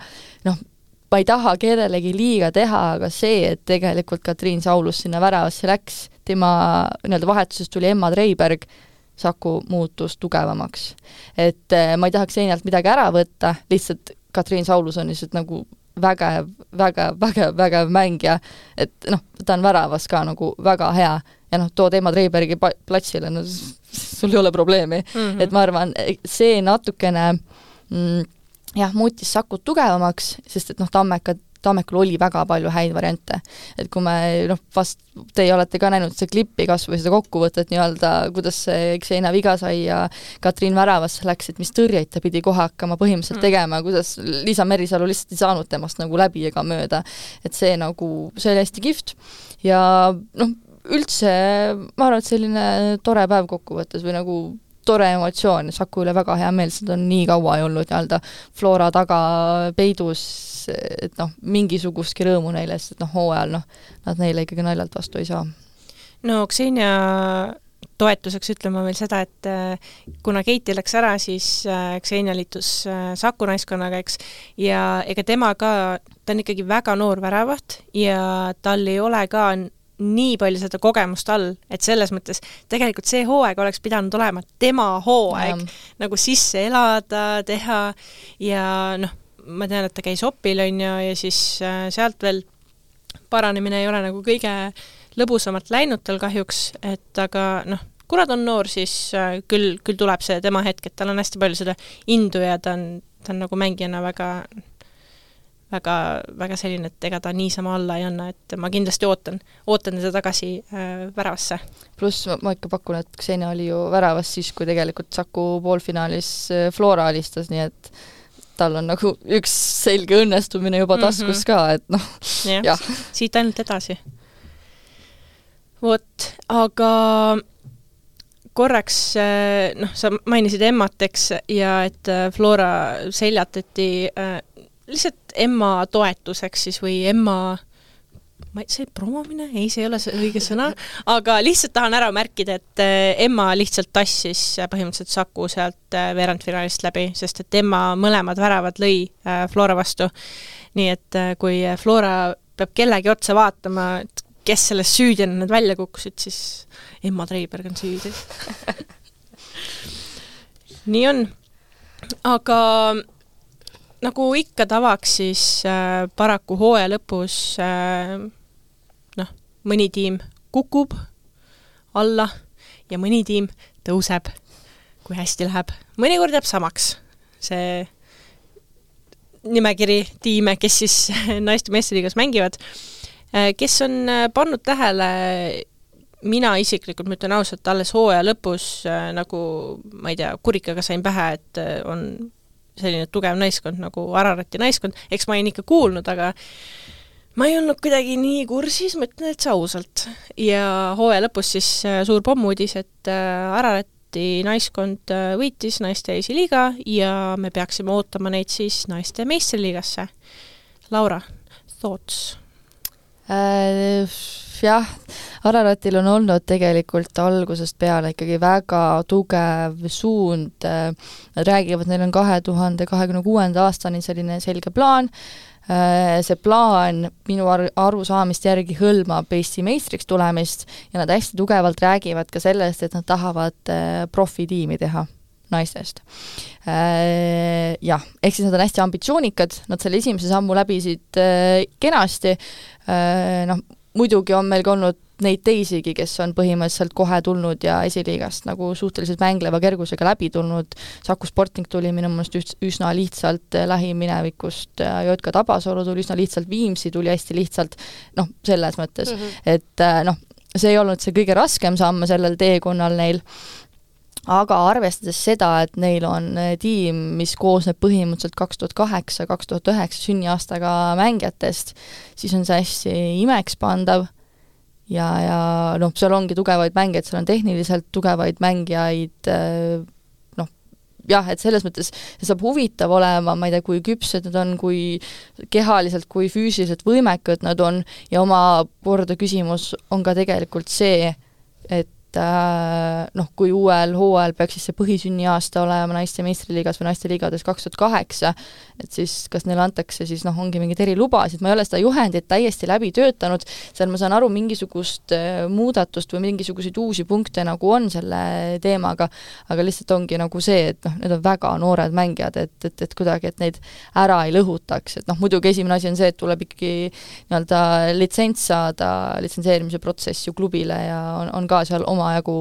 noh, ma ei taha kellelegi liiga teha, aga see, et tegelikult Katriin Saulus sinna väravasse läks, tema nii-öelda vahetusest tuli Emma Treiberg, Saku muutus tugevamaks. et eh, ma ei tahaks Einalt midagi ära võtta, lihtsalt Katriin Saulus on lihtsalt nagu vägev, vägev, vägev, vägev mängija, et noh, ta on väravas ka nagu väga hea ja noh, tood Emma Treibergi platsile, no sul ei ole probleemi mm. -hmm. et ma arvan, see natukene mm, jah, muutis Sakut tugevamaks, sest et noh, Tammeka Tammekul oli väga palju häid variante. et kui me noh, vast teie olete ka näinud seda klippi kas või seda kokkuvõtet nii-öelda, kuidas see Xena viga sai ja Katriin väravasse läks, et mis tõrjeid ta pidi kohe hakkama põhimõtteliselt mm. tegema, kuidas Liisa Merisalu lihtsalt ei saanud temast nagu läbi ega mööda. et see nagu, see oli hästi kihvt ja noh, üldse ma arvan, et selline tore päev kokkuvõttes või nagu tore emotsioon, Saku üle väga hea meel, sest ta on nii kaua ei olnud nii-öelda Flora taga peidus et noh, mingisugustki rõõmu neile, sest noh, hooajal noh, nad neile ikkagi naljalt vastu ei saa. no Xenia toetuseks ütlen ma veel seda, et äh, kuna Keiti läks ära, siis äh, Xenia liitus äh, Saku naiskonnaga, eks, ja ega tema ka, ta on ikkagi väga noor väravaht ja tal ei ole ka nii palju seda kogemust all, et selles mõttes tegelikult see hooaeg oleks pidanud olema tema hooaeg nagu sisse elada, teha ja noh, ma tean, et ta käis opil, on ju, ja siis äh, sealt veel paranemine ei ole nagu kõige lõbusamalt läinud tal kahjuks, et aga noh, kuna ta on noor, siis äh, küll, küll tuleb see tema hetk, et tal on hästi palju seda indu ja ta on, ta on nagu mängijana väga väga, väga selline, et ega ta niisama alla ei anna, et ma kindlasti ootan, ootan teda tagasi äh, väravasse. pluss ma, ma ikka pakun, et Xenia oli ju väravas siis, kui tegelikult Saku poolfinaalis äh, Flora alistas, nii et tal on nagu üks selge õnnestumine juba taskus mm -hmm. ka, et noh, jah ja. ja., siit ainult edasi. vot, aga korraks noh, sa mainisid Emmat, eks, ja et äh, Flora seljatati äh, lihtsalt Emma toetuseks siis või Emma ma ei, see promomine, ei, see ei ole see õige sõna, aga lihtsalt tahan ära märkida, et äh, Emma lihtsalt tassis äh, põhimõtteliselt Saku sealt äh, veerandfinaalist läbi, sest et Emma mõlemad väravad lõi Flora vastu. nii et kui Flora peab kellegi otsa vaatama, et kes selles süüdi on, nad välja kukkusid, siis Emma Treiberg on süüdi nii on. aga nagu ikka tavaks, siis äh, paraku hooaja lõpus äh, noh, mõni tiim kukub alla ja mõni tiim tõuseb, kui hästi läheb. mõnikord jääb samaks see nimekiri tiime, kes siis naiste meistriliigas mängivad. Äh, kes on äh, pannud tähele mina isiklikult, ma ütlen ausalt, alles hooaja lõpus äh, nagu ma ei tea, kurikaga sain pähe, et on selline tugev naiskond nagu Ararati naiskond, eks ma olin ikka kuulnud, aga ma ei olnud kuidagi nii kursis, ma ütlen täitsa ausalt. ja hooaja lõpus siis äh, suur pommuudis, et äh, Ararati naiskond äh, võitis naiste esiliiga ja me peaksime ootama neid siis naiste meistriliigasse. Laura, thoughts äh,? Jah, Araratil on olnud tegelikult algusest peale ikkagi väga tugev suund, nad räägivad, neil on kahe tuhande kahekümne kuuenda aastani selline selge plaan, see plaan minu ar-, arusaamist järgi hõlmab Eesti meistriks tulemist ja nad hästi tugevalt räägivad ka sellest, et nad tahavad eh, profitiimi teha naistest. Jah, ehk siis nad on hästi ambitsioonikad, nad selle esimese sammu läbisid kenasti, noh, muidugi on meil ka olnud neid teisigi, kes on põhimõtteliselt kohe tulnud ja esiliigast nagu suhteliselt mängleva kergusega läbi tulnud, Saku Sporting tuli minu meelest üs-, üsna lihtsalt lähiminevikust, Jotka Tabasalu tuli üsna lihtsalt, Viimsi tuli hästi lihtsalt, noh, selles mõttes mm, -hmm. et noh, see ei olnud see kõige raskem samm sellel teekonnal neil, aga arvestades seda, et neil on eh, tiim, mis koosneb põhimõtteliselt kaks tuhat kaheksa, kaks tuhat üheksa sünniaastaga mängijatest, siis on see hästi imekspandav. Ja, ja noh, seal ongi tugevaid mängijaid, seal on tehniliselt tugevaid mängijaid, eh, noh, jah, et selles mõttes see saab huvitav olema, ma ei tea, kui küpsed nad on, kui kehaliselt, kui füüsiliselt võimekad nad on. Ja omakorda küsimus on ka tegelikult see, et äh, noh, kui uuel hooajal peaks siis see põhisünniaasta olema naiste meistriliigas või naiste liigades kaks tuhat kaheksa, et siis kas neile antakse siis noh, ongi mingeid erilubasid, ma ei ole seda juhendit täiesti läbi töötanud, seal ma saan aru, mingisugust äh, muudatust või mingisuguseid uusi punkte nagu on selle teemaga, aga lihtsalt ongi nagu see, et noh, need on väga noored mängijad, et, et, et kuidagi, et neid ära ei lõhutaks, et noh, muidugi esimene asi on see, et tuleb ikkagi nii-öelda litsents saada, litsenseerimise protsess ju klubile ja on, on ka seal omajagu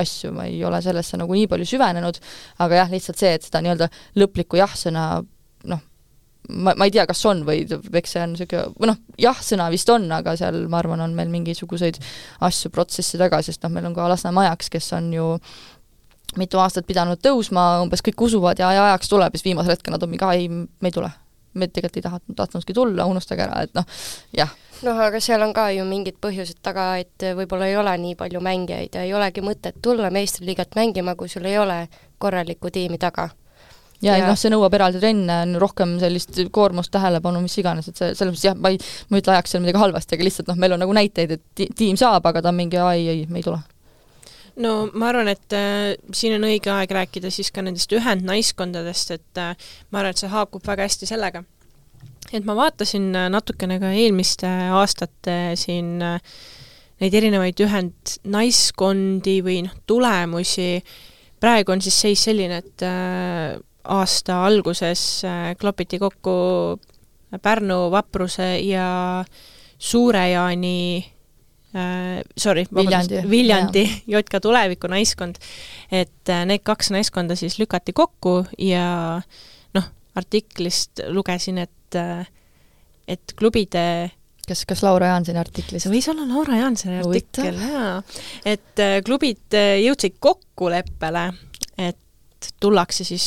asju, ma ei ole sellesse nagu nii palju süvenenud, aga jah, lihtsalt see, et seda nii-öelda lõplikku jah-sõna noh, ma, ma ei tea, kas on või eks see on niisugune, või noh, jah-sõna vist on, aga seal ma arvan, on meil mingisuguseid asju, protsesse taga, sest noh, meil on ka Lasnamäe Ajaks, kes on ju mitu aastat pidanud tõusma, umbes kõik usuvad ja ajaks tuleb, siis viimasel hetkel nad on mingi, ei, me ei tule. me tegelikult ei tahtnud, tahtnudki tulla, unustage ära, et noh, jah noh, aga seal on ka ju mingid põhjused taga, et võib-olla ei ole nii palju mängijaid ja ei olegi mõtet tulla meistriliigat mängima, kui sul ei ole korralikku tiimi taga. ja, ja noh, see nõuab eraldi trenne, rohkem sellist koormust, tähelepanu, mis iganes, et see, selles mõttes jah, ma ei, ma ei ütle ajaks seal midagi halvasti, aga lihtsalt noh, meil on nagu näiteid, et tiim saab, aga ta on mingi ai, ei, me ei tule no ma arvan, et äh, siin on õige aeg rääkida siis ka nendest ühendnaiskondadest, et äh, ma arvan, et see haakub väga hästi sellega, et ma vaatasin äh, natukene ka eelmiste aastate siin äh, neid erinevaid ühendnaiskondi või noh, tulemusi, praegu on siis seis selline, et äh, aasta alguses klopiti kokku Pärnu vapruse ja Suure-Jaani äh, sorry, Viljandi, Viljandi Jotka tuleviku naiskond, et need kaks naiskonda siis lükati kokku ja noh, artiklist lugesin, et et, et klubide kas, kas Laura Jaansoni artiklis? võis olla Laura Jaansoni artikkel, jaa. et äh, klubid äh, jõudsid kokkuleppele, et tullakse siis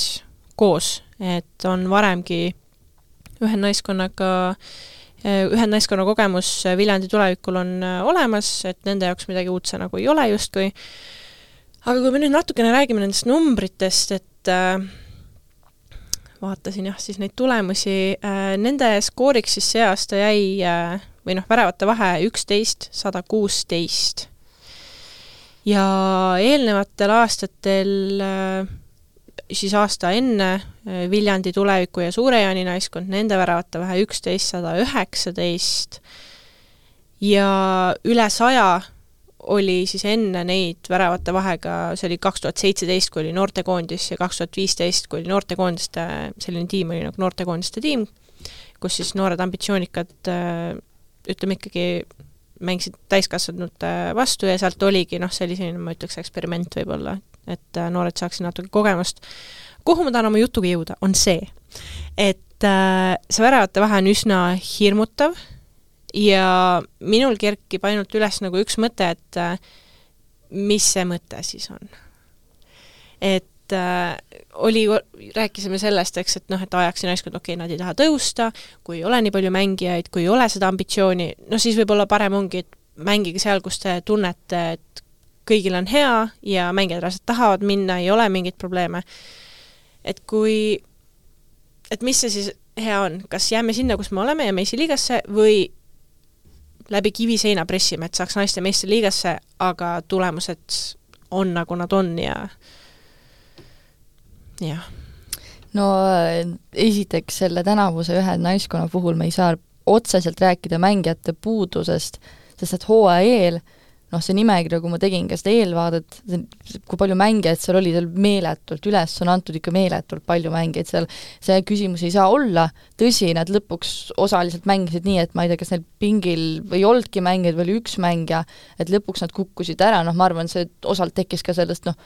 koos, et on varemgi ühe naiskonnaga äh, ühe naiskonna kogemus Viljandi tulevikul on olemas, et nende jaoks midagi uut see nagu ei ole justkui. aga kui me nüüd natukene räägime nendest numbritest, et äh, vaatasin jah, siis neid tulemusi, äh, nende skooriks siis see aasta jäi äh, või noh, väravate vahe üksteist, sada kuusteist. ja eelnevatel aastatel äh, siis aasta enne Viljandi tuleviku ja Suure-Jaani naiskond, nende väravate vahe üksteist, sada üheksateist ja üle saja oli siis enne neid väravate vahega, see oli kaks tuhat seitseteist, kui oli noortekoondis ja kaks tuhat viisteist, kui oli noortekoondiste, selline tiim oli nagu noortekoondiste tiim, kus siis noored ambitsioonikad ütleme ikkagi mängisid täiskasvanute vastu ja sealt oligi noh, see oli selline, ma ütleks, eksperiment võib-olla, et noored saaksid natuke kogemust. kuhu ma tahan oma jutuga jõuda, on see, et äh, see väravate vahe on üsna hirmutav ja minul kerkib ainult üles nagu üks mõte, et äh, mis see mõte siis on. et äh, oli, rääkisime sellest, eks, et noh, et ajaks ja naiskond, okei okay,, nad ei taha tõusta, kui ei ole nii palju mängijaid, kui ei ole seda ambitsiooni, no siis võib-olla parem ongi, et mängige seal, kus te tunnete, et kõigil on hea ja mängijad tahavad minna, ei ole mingeid probleeme. et kui, et mis see siis hea on, kas jääme sinna, kus me oleme, jääme esiliigasse või läbi kiviseina pressime, et saaks naiste meistriliigasse, aga tulemused on, nagu nad on ja jah. no esiteks selle tänavuse ühe naiskonna puhul me ei saa otseselt rääkida mängijate puudusest, sest et hooaja eel noh, see nimekiri, kui ma tegin ka seda eelvaadet, kui palju mängijaid seal oli, seal meeletult, üles on antud ikka meeletult palju mängijaid seal, see küsimus ei saa olla, tõsi, nad lõpuks osaliselt mängisid nii, et ma ei tea, kas neil pingil ei olnudki mängijaid või oli üks mängija, et lõpuks nad kukkusid ära, noh, ma arvan, see osalt tekkis ka sellest noh,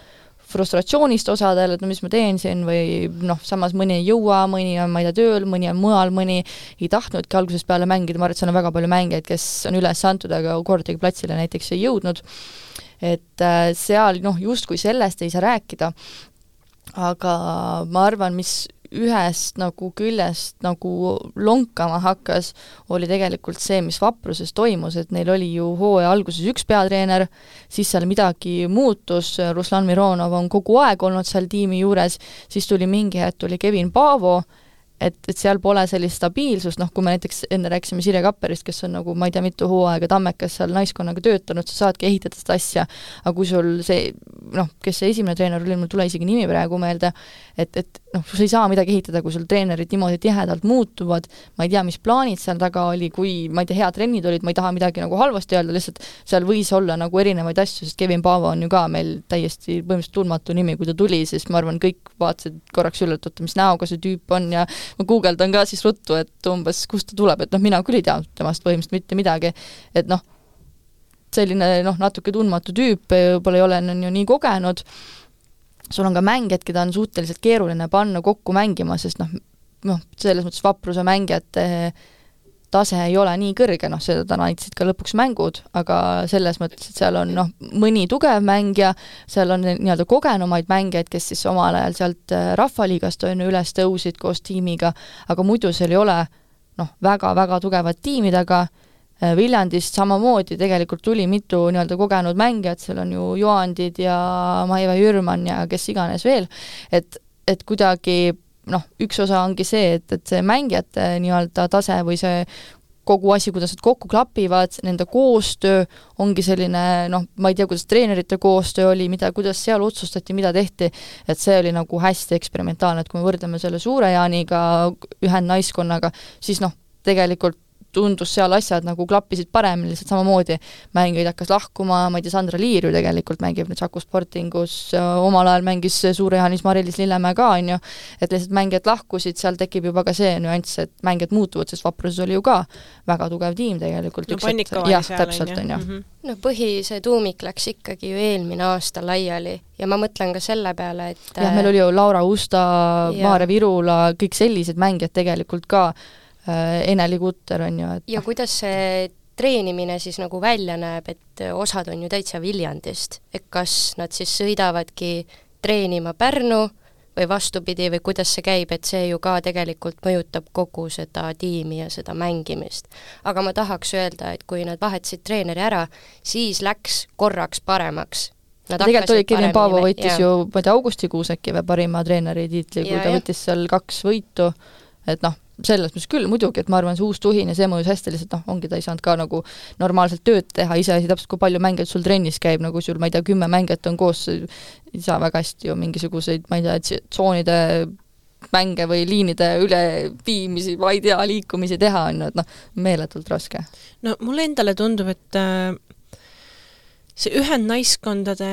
frustratsioonist osadel, et no mis ma teen siin või noh, samas mõni ei jõua, mõni on, ma ei tea, tööl, mõni on mujal, mõni ei tahtnudki algusest peale mängida, ma arvan, et seal on väga palju mängijaid, kes on üles antud, aga kordagi platsile näiteks ei jõudnud, et äh, seal noh, justkui sellest ei saa rääkida, aga ma arvan, mis ühest nagu küljest nagu lonkama hakkas, oli tegelikult see, mis Vapruses toimus, et neil oli ju hooaja alguses üks peatreener, siis seal midagi muutus, Ruslan Mironov on kogu aeg olnud seal tiimi juures, siis tuli mingi hetk, tuli Kevin Paavo et, et seal pole sellist stabiilsust, noh, kui me näiteks enne rääkisime Sirje Kapperist, kes on nagu ma ei tea, mitu hooaega Tammekas seal naiskonnaga töötanud, sa saadki ehitada seda asja, aga kui sul see noh, kes see esimene treener oli, mul ei tule isegi nimi praegu meelde, et, et noh, sa ei saa midagi ehitada, kui sul treenerid niimoodi tihedalt muutuvad, ma ei tea, mis plaanid seal taga oli, kui ma ei tea, head trennid olid, ma ei taha midagi nagu halvasti öelda, lihtsalt seal võis olla nagu erinevaid asju, sest Kevin Paavo on ju ka meil täiesti põhimõtteliselt tundmatu nimi, kui ta tuli, siis ma arvan, kõik vaatasid korraks üle, et oota, mis näoga see tüüp on ja ma guugeldan ka siis ruttu, et umbes kust ta tuleb, et noh, mina küll ei tea temast põhimõtteliselt mitte midagi, et noh, selline noh, natuke tundmatu tüüp, võib-olla ei ole, on ju nii kogenud, sul on ka mängijad, keda on suhteliselt keeruline panna kokku mängima, sest noh, noh, selles mõttes vapruse mängijate tase ei ole nii kõrge, noh, seda näitasid ka lõpuks mängud, aga selles mõttes, et seal on noh, mõni tugev mängija, seal on nii-öelda kogenumaid mängijaid, kes siis omal ajal sealt äh, Rahvaliigast on ju üles tõusid koos tiimiga, aga muidu seal ei ole noh, väga-väga tugevat tiimi taga, Viljandist samamoodi tegelikult tuli mitu nii-öelda kogenud mängijat, seal on ju Joandid ja Maive Jürman ja kes iganes veel, et, et kuidagi noh, üks osa ongi see, et, et see mängijate nii-öelda tase või see kogu asi, kuidas nad kokku klapivad, nende koostöö ongi selline noh, ma ei tea, kuidas treenerite koostöö oli, mida, kuidas seal otsustati, mida tehti, et see oli nagu hästi eksperimentaalne, et kui me võrdleme selle Suure Jaaniga, ühendnaiskonnaga, siis noh, tegelikult tundus seal asjad nagu klappisid paremini, lihtsalt samamoodi mängijaid hakkas lahkuma, ma ei tea, Sandra Liir ju tegelikult mängib nüüd Saku Sportingus, omal ajal mängis Suure-Jaanis Mari-Liis Lillemäe ka, on ju, et lihtsalt mängijad lahkusid, seal tekib juba ka see nüanss, et mängijad muutuvad, sest Vapruses oli ju ka väga tugev tiim tegelikult. no Pannikova oli seal, täpselt, on ju. Mhm. no põhi, see tuumik läks ikkagi ju eelmine aasta laiali ja ma mõtlen ka selle peale, et jah, meil oli ju Laura Usta, Maarja Virula, kõik sellised mängijad tegelikult ka, Äh, Ene-Li Kutter on ju, et ja kuidas see treenimine siis nagu välja näeb, et osad on ju täitsa Viljandist, et kas nad siis sõidavadki treenima Pärnu või vastupidi, või kuidas see käib, et see ju ka tegelikult mõjutab kogu seda tiimi ja seda mängimist. aga ma tahaks öelda, et kui nad vahetasid treeneri ära, siis läks korraks paremaks. tegelikult oli Kevin Paavo võitis ja. ju, ma ei tea, augustikuus äkki või parima treeneri tiitli, kui ja, ta võttis seal kaks võitu, et noh, selles mõttes küll muidugi, et ma arvan, see uus tuhin ja see mõjus hästi, lihtsalt noh, ongi, ta ei saanud ka nagu normaalselt tööd teha, iseasi täpselt, kui palju mängijaid sul trennis käib, nagu sul, ma ei tea, kümme mängijat on koos, ei saa väga hästi ju mingisuguseid, ma ei tea, tsoonide mänge või liinide üleviimisi, ma ei tea, liikumisi teha, on ju, et noh, meeletult raske. no mulle endale tundub, et äh, see ühendnaiskondade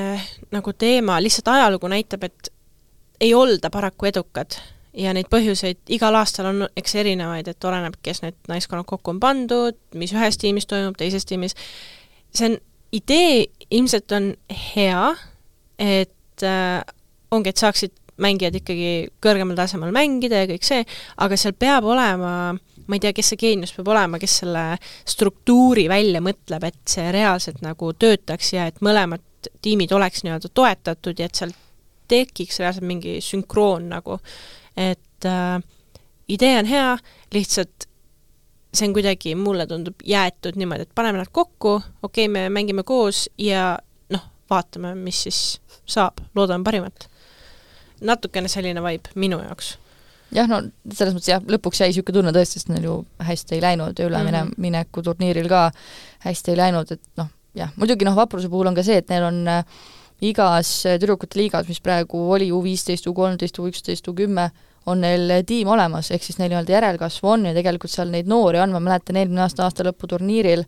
nagu teema, lihtsalt ajalugu näitab, et ei olda paraku edukad ja neid põhjuseid igal aastal on eks erinevaid, et oleneb, kes need naiskonnad kokku on pandud, mis ühes tiimis toimub, teises tiimis, see on, idee ilmselt on hea, et äh, ongi, et saaksid mängijad ikkagi kõrgemal tasemel mängida ja kõik see, aga seal peab olema ma ei tea, kes see geenius peab olema, kes selle struktuuri välja mõtleb, et see reaalselt nagu töötaks ja et mõlemad tiimid oleks nii-öelda toetatud ja et seal tekiks reaalselt mingi sünkroon nagu et äh, idee on hea, lihtsalt see on kuidagi, mulle tundub, jäetud niimoodi, et paneme nad kokku, okei okay,, me mängime koos ja noh, vaatame, mis siis saab, loodame parimat. natukene selline vibe minu jaoks jah, no selles mõttes jah, lõpuks jäi niisugune tunne tõesti, sest neil ju hästi ei läinud ja ülemine mm -hmm. turniiril ka hästi ei läinud, et noh, jah, muidugi noh, vapruse puhul on ka see, et neil on äh, igas tüdrukute liigas, mis praegu oli U viisteist, U kolmteist, U üksteist, U kümme, on neil tiim olemas, ehk siis neil nii-öelda järelkasvu on ja tegelikult seal neid noori on, ma mäletan eelmine aasta aasta lõpu turniiril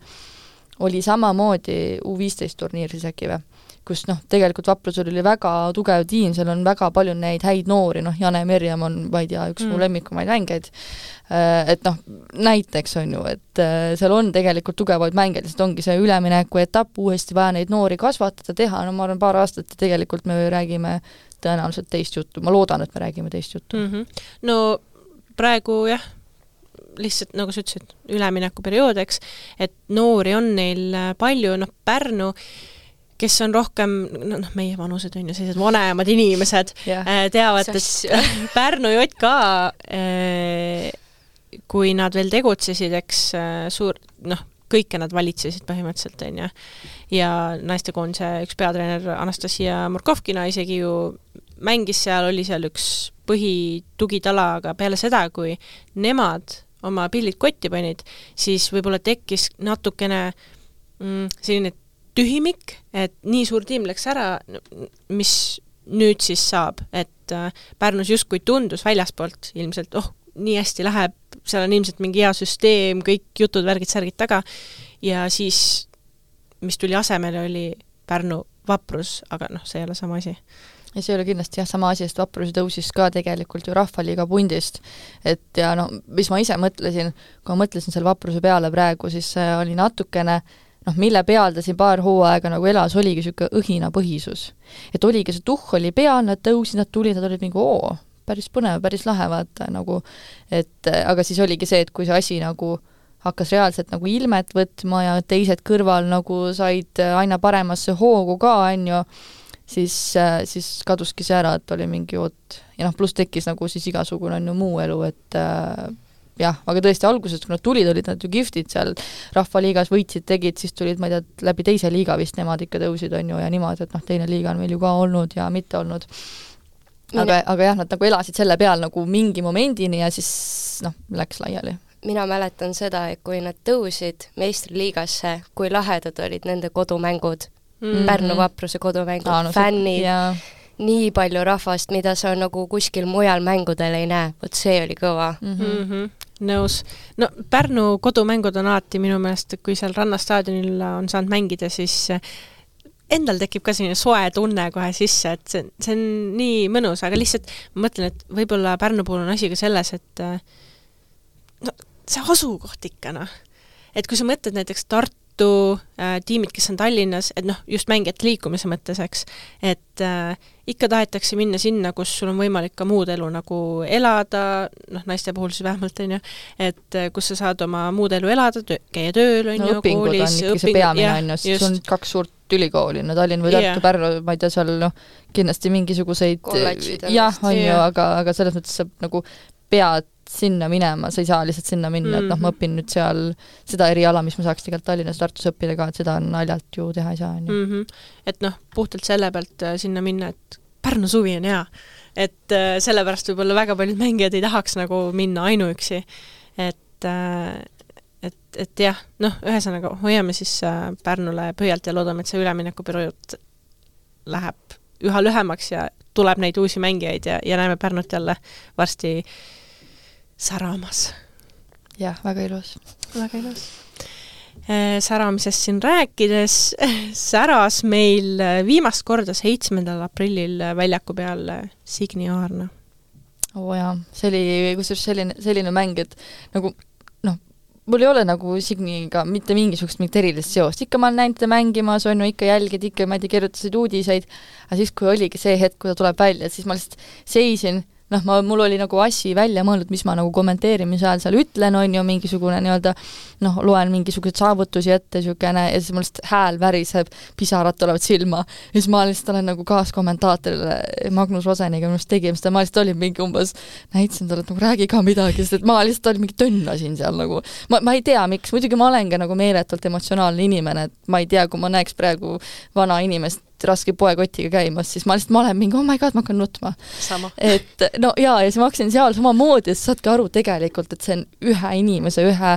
oli samamoodi U viisteist turniir siis äkki või, kus noh, tegelikult Vaprusel oli väga tugev tiim, seal on väga palju neid häid noori, noh, Jane Merjam on, ma ei tea, üks mm. mu lemmikumaid mängijaid, äh, et noh, näiteks on ju, et äh, seal on tegelikult tugevaid mängijaid, lihtsalt ongi see ülemineku etapp, uuesti vaja neid noori kasvatada, teha, no ma arvan, paar aastat ja tegelikult me räägime tõenäoliselt teist juttu, ma loodan, et me räägime teist juttu mm. -hmm. no praegu jah, lihtsalt nagu sa ütlesid, üleminekuperiood, eks, et noori on neil äh, palju, noh Pärnu kes on rohkem, noh, meie vanused on ju sellised vanemad inimesed yeah., äh, teavad, et Pärnu JK äh, kui nad veel tegutsesid, eks suur, noh, kõike nad valitsesid põhimõtteliselt, on ju. ja naistekoondise üks peatreener Anastasia Murkovkina isegi ju mängis seal, oli seal üks põhitugitala, aga peale seda, kui nemad oma pillid kotti panid, siis võib-olla tekkis natukene mm, selline tühimik, et nii suur tiim läks ära, mis nüüd siis saab, et äh, Pärnus justkui tundus väljaspoolt ilmselt, oh, nii hästi läheb, seal on ilmselt mingi hea süsteem, kõik jutud, värgid, särgid taga, ja siis mis tuli asemele, oli Pärnu vaprus, aga noh, see ei ole sama asi ja see ei ole kindlasti jah, sama asi, sest Vaprus tõusis ka tegelikult ju Rahvaliiga pundist. et ja no mis ma ise mõtlesin, kui ma mõtlesin selle Vapruse peale praegu, siis see oli natukene noh, mille peal ta siin paar hooaega nagu elas, oligi niisugune õhinapõhisus. et oligi, see tuhh oli peal, nad tõusid, nad tulid, nad olid mingi oo, päris põnev, päris lahe, vaata nagu et aga siis oligi see, et kui see asi nagu hakkas reaalselt nagu ilmet võtma ja teised kõrval nagu said aina paremasse hoogu ka, on ju, siis, siis kaduski see ära, et oli mingi oot, ja noh, pluss tekkis nagu siis igasugune on ju muu elu, et äh, jah, aga tõesti alguses, kui nad tulid, olid nad ju kihvtid seal Rahvaliigas, võitsid, tegid, siis tulid, ma ei tea, läbi teise liiga vist nemad ikka tõusid, on ju, ja niimoodi, et noh, teine liiga on meil ju ka olnud ja mitte olnud. aga, aga jah, nad nagu elasid selle peal nagu mingi momendini ja siis noh, läks laiali mina mäletan seda, et kui nad tõusid meistriliigasse, kui lahedad olid nende kodumängud mm, -hmm. Pärnu vapruse kodumängud ah,, no, fännid, nii palju rahvast, mida sa nagu kuskil mujal mängudel ei näe, vot see oli kõva mm. -hmm. Nõus. no Pärnu kodumängud on alati minu meelest, kui seal Rannastaadionil on saanud mängida, siis endal tekib ka selline soe tunne kohe sisse, et see, see on nii mõnus, aga lihtsalt ma mõtlen, et võib-olla Pärnu puhul on asi ka selles, et no see asukoht ikka noh. et kui sa mõtled näiteks Tartu äh, tiimid, kes on Tallinnas, et noh, just mängijate liikumise mõttes, eks, et äh, ikka tahetakse minna sinna, kus sul on võimalik ka muud elu nagu elada, noh, naiste puhul siis vähemalt, on ju, et äh, kus sa saad oma muud elu elada, käia tööl, on no, ju, koolis, on ikka see peamine, on ju, sest sul on kaks suurt ülikooli, no Tallinn või Tartu yeah., Pärnu, ma ei tea, seal noh, kindlasti mingisuguseid jah, on ju, aga, aga selles mõttes sa nagu pead sinna minema, sa ei saa lihtsalt sinna minna mm, -hmm. et noh, ma mhm. õpin nüüd seal seda eriala, mis ma saaks tegelikult Tallinnas, Tartus õppida ka, et seda naljalt ju teha ei saa, on ju. Mhm. et noh, puhtalt selle pealt äh, sinna minna, et Pärnu suvi on hea. et äh, sellepärast võib-olla väga paljud mängijad ei tahaks nagu minna ainuüksi. et äh, et, et jah, noh, ühesõnaga hoiame siis Pärnule pöialt ja loodame, et see üleminekuperiood läheb üha lühemaks ja tuleb neid uusi mängijaid ja, ja näeme Pärnut jälle varsti säramas. jah, väga ilus. väga ilus. Äh, säramisest siin rääkides, säras meil viimast korda seitsmendal aprillil väljaku peal Signi Aarna. oo jaa, see oli kusjuures selline, selline mäng, et nagu noh, mul ei ole nagu Signiga mitte mingisugust mingit erilist seost, ikka ma olen näinud teda mängimas, on ju, ikka jälgid, ikka ma ei tea, kirjutasid uudiseid, aga siis, kui oligi see hetk, kui ta tuleb välja, siis ma lihtsalt seisin noh, ma, mul oli nagu asi välja mõeldud, mis ma nagu kommenteerimise ajal seal ütlen, on ju, mingisugune nii-öelda noh, loen mingisuguseid saavutusi ette, niisugune, ja siis mul lihtsalt hääl väriseb, pisarad tulevad silma. ja siis ma lihtsalt olen nagu kaaskomentaatorile Magnus Roseniga minu arust tegime seda, ma lihtsalt olin mingi umbes, näitasin talle, et nagu räägi ka midagi, sest et ma lihtsalt olin mingi tönnasin seal nagu. ma, ma ei tea, miks, muidugi ma olen ka nagu meeletult emotsionaalne inimene, et ma ei tea, kui ma näeks praegu vana inimest raske poekotiga käimas, siis ma lihtsalt, ma olen mingi oh my god, ma hakkan nutma. et no jaa, ja siis ma hakkasin seal samamoodi, siis saadki aru tegelikult, et see on ühe inimese, ühe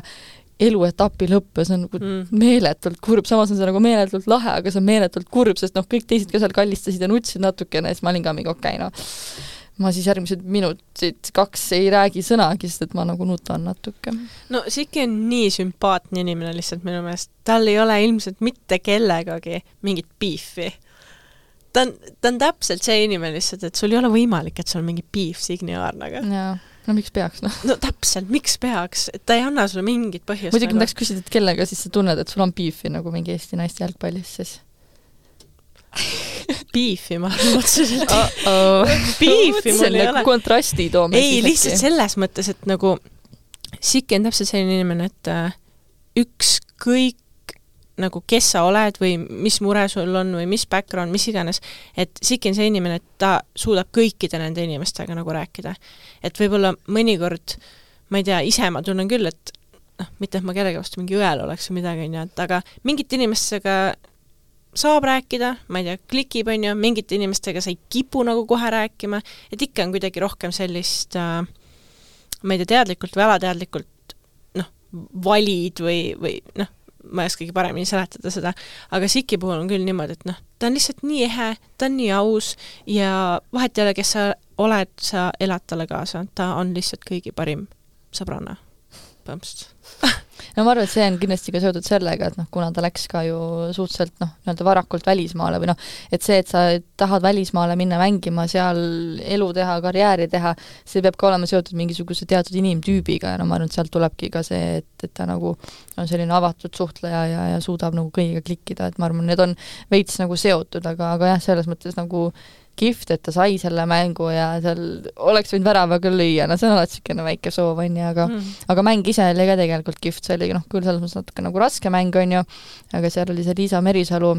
eluetapi lõpp ja see on nagu mm. meeletult kurb, samas on see nagu meeletult lahe, aga see on meeletult kurb, sest noh, kõik teised ka seal kallistasid ja nutsid natukene ja siis ma olin ka mingi okei okay,, noh ma siis järgmised minutid kaks ei räägi sõnagi, sest et ma nagu nutan natuke. no Siki on nii sümpaatne inimene lihtsalt minu meelest, tal ei ole ilmselt mitte kellegagi mingit beefi ta on, ta on täpselt see inimene lihtsalt, et sul ei ole võimalik, et sul on mingi beef Signi Aarnaga. jaa, no miks peaks, noh. no täpselt, miks peaks, et ta ei anna sulle mingit põhjust muidugi nagu... ma tahaks küsida, et kellega siis sa tunned, et sul on beefi nagu mingi Eesti naiste jalgpallis siis Beefi ma arvan otseselt uh. -oh. Beefi mul ei ole. kontrasti toome. ei, lihtsalt äkki. selles mõttes, et nagu Siki on täpselt selline inimene, et äh, ükskõik nagu kes sa oled või mis mure sul on või mis background, mis iganes, et Siki on see inimene, et ta suudab kõikide nende inimestega nagu rääkida. et võib-olla mõnikord, ma ei tea, ise ma tunnen küll, et noh, mitte et ma kellegi vastu mingi õel oleks või midagi, on ju, et aga mingite inimestega saab rääkida, ma ei tea, klikib, on ju, mingite inimestega sa ei kipu nagu kohe rääkima, et ikka on kuidagi rohkem sellist äh, ma ei tea, teadlikult või alateadlikult noh, valid või, või noh, ma ei oskagi paremini seletada seda, aga Siki puhul on küll niimoodi, et noh, ta on lihtsalt nii ehe, ta on nii aus ja vahet ei ole, kes sa oled, sa elad talle kaasa, ta on lihtsalt kõigi parim sõbranna, põhimõtteliselt no ma arvan, et see on kindlasti ka seotud sellega, et noh, kuna ta läks ka ju suhteliselt noh, nii-öelda varakult välismaale või noh, et see, et sa tahad välismaale minna mängima, seal elu teha, karjääri teha, see peab ka olema seotud mingisuguse teatud inimtüübiga ja no ma arvan, et sealt tulebki ka see, et, et ta nagu on selline avatud suhtleja ja, ja suudab nagu kõigiga klikkida, et ma arvan, need on veits nagu seotud, aga, aga jah, selles mõttes nagu kihvt, et ta sai selle mängu ja seal oleks võinud värava küll lüüa, no see on alati niisugune väike soov, on ju, aga mm. aga mäng ise oli ka tegelikult kihvt, see oli noh, küll selles mõttes natuke nagu raske mäng, on ju, aga seal oli see Liisa Merisalu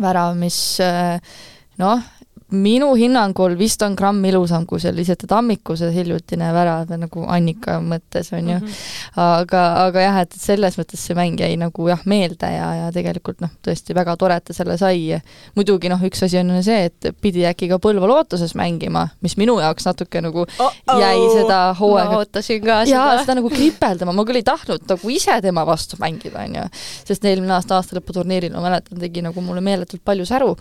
värav, mis noh, minu hinnangul vist on gramm ilusam kui see Lisette Tammiku see hiljutine värav nagu Annika mõttes, on ju mm. -hmm. aga, aga jah, et selles mõttes see mäng jäi nagu jah, meelde ja, ja tegelikult noh, tõesti väga tore, et ta selle sai. muidugi noh, üks asi on see, et pidi äkki ka Põlva lootuses mängima, mis minu jaoks natuke nagu oh -oh. jäi seda hooaega ma ootasin ka seda. jaa, seda nagu kripeldama, ma küll ei tahtnud nagu ise tema vastu mängida, on ju. sest eelmine aasta aastalõputurniiril, ma mäletan, tegi nagu mulle meeletult palju säru.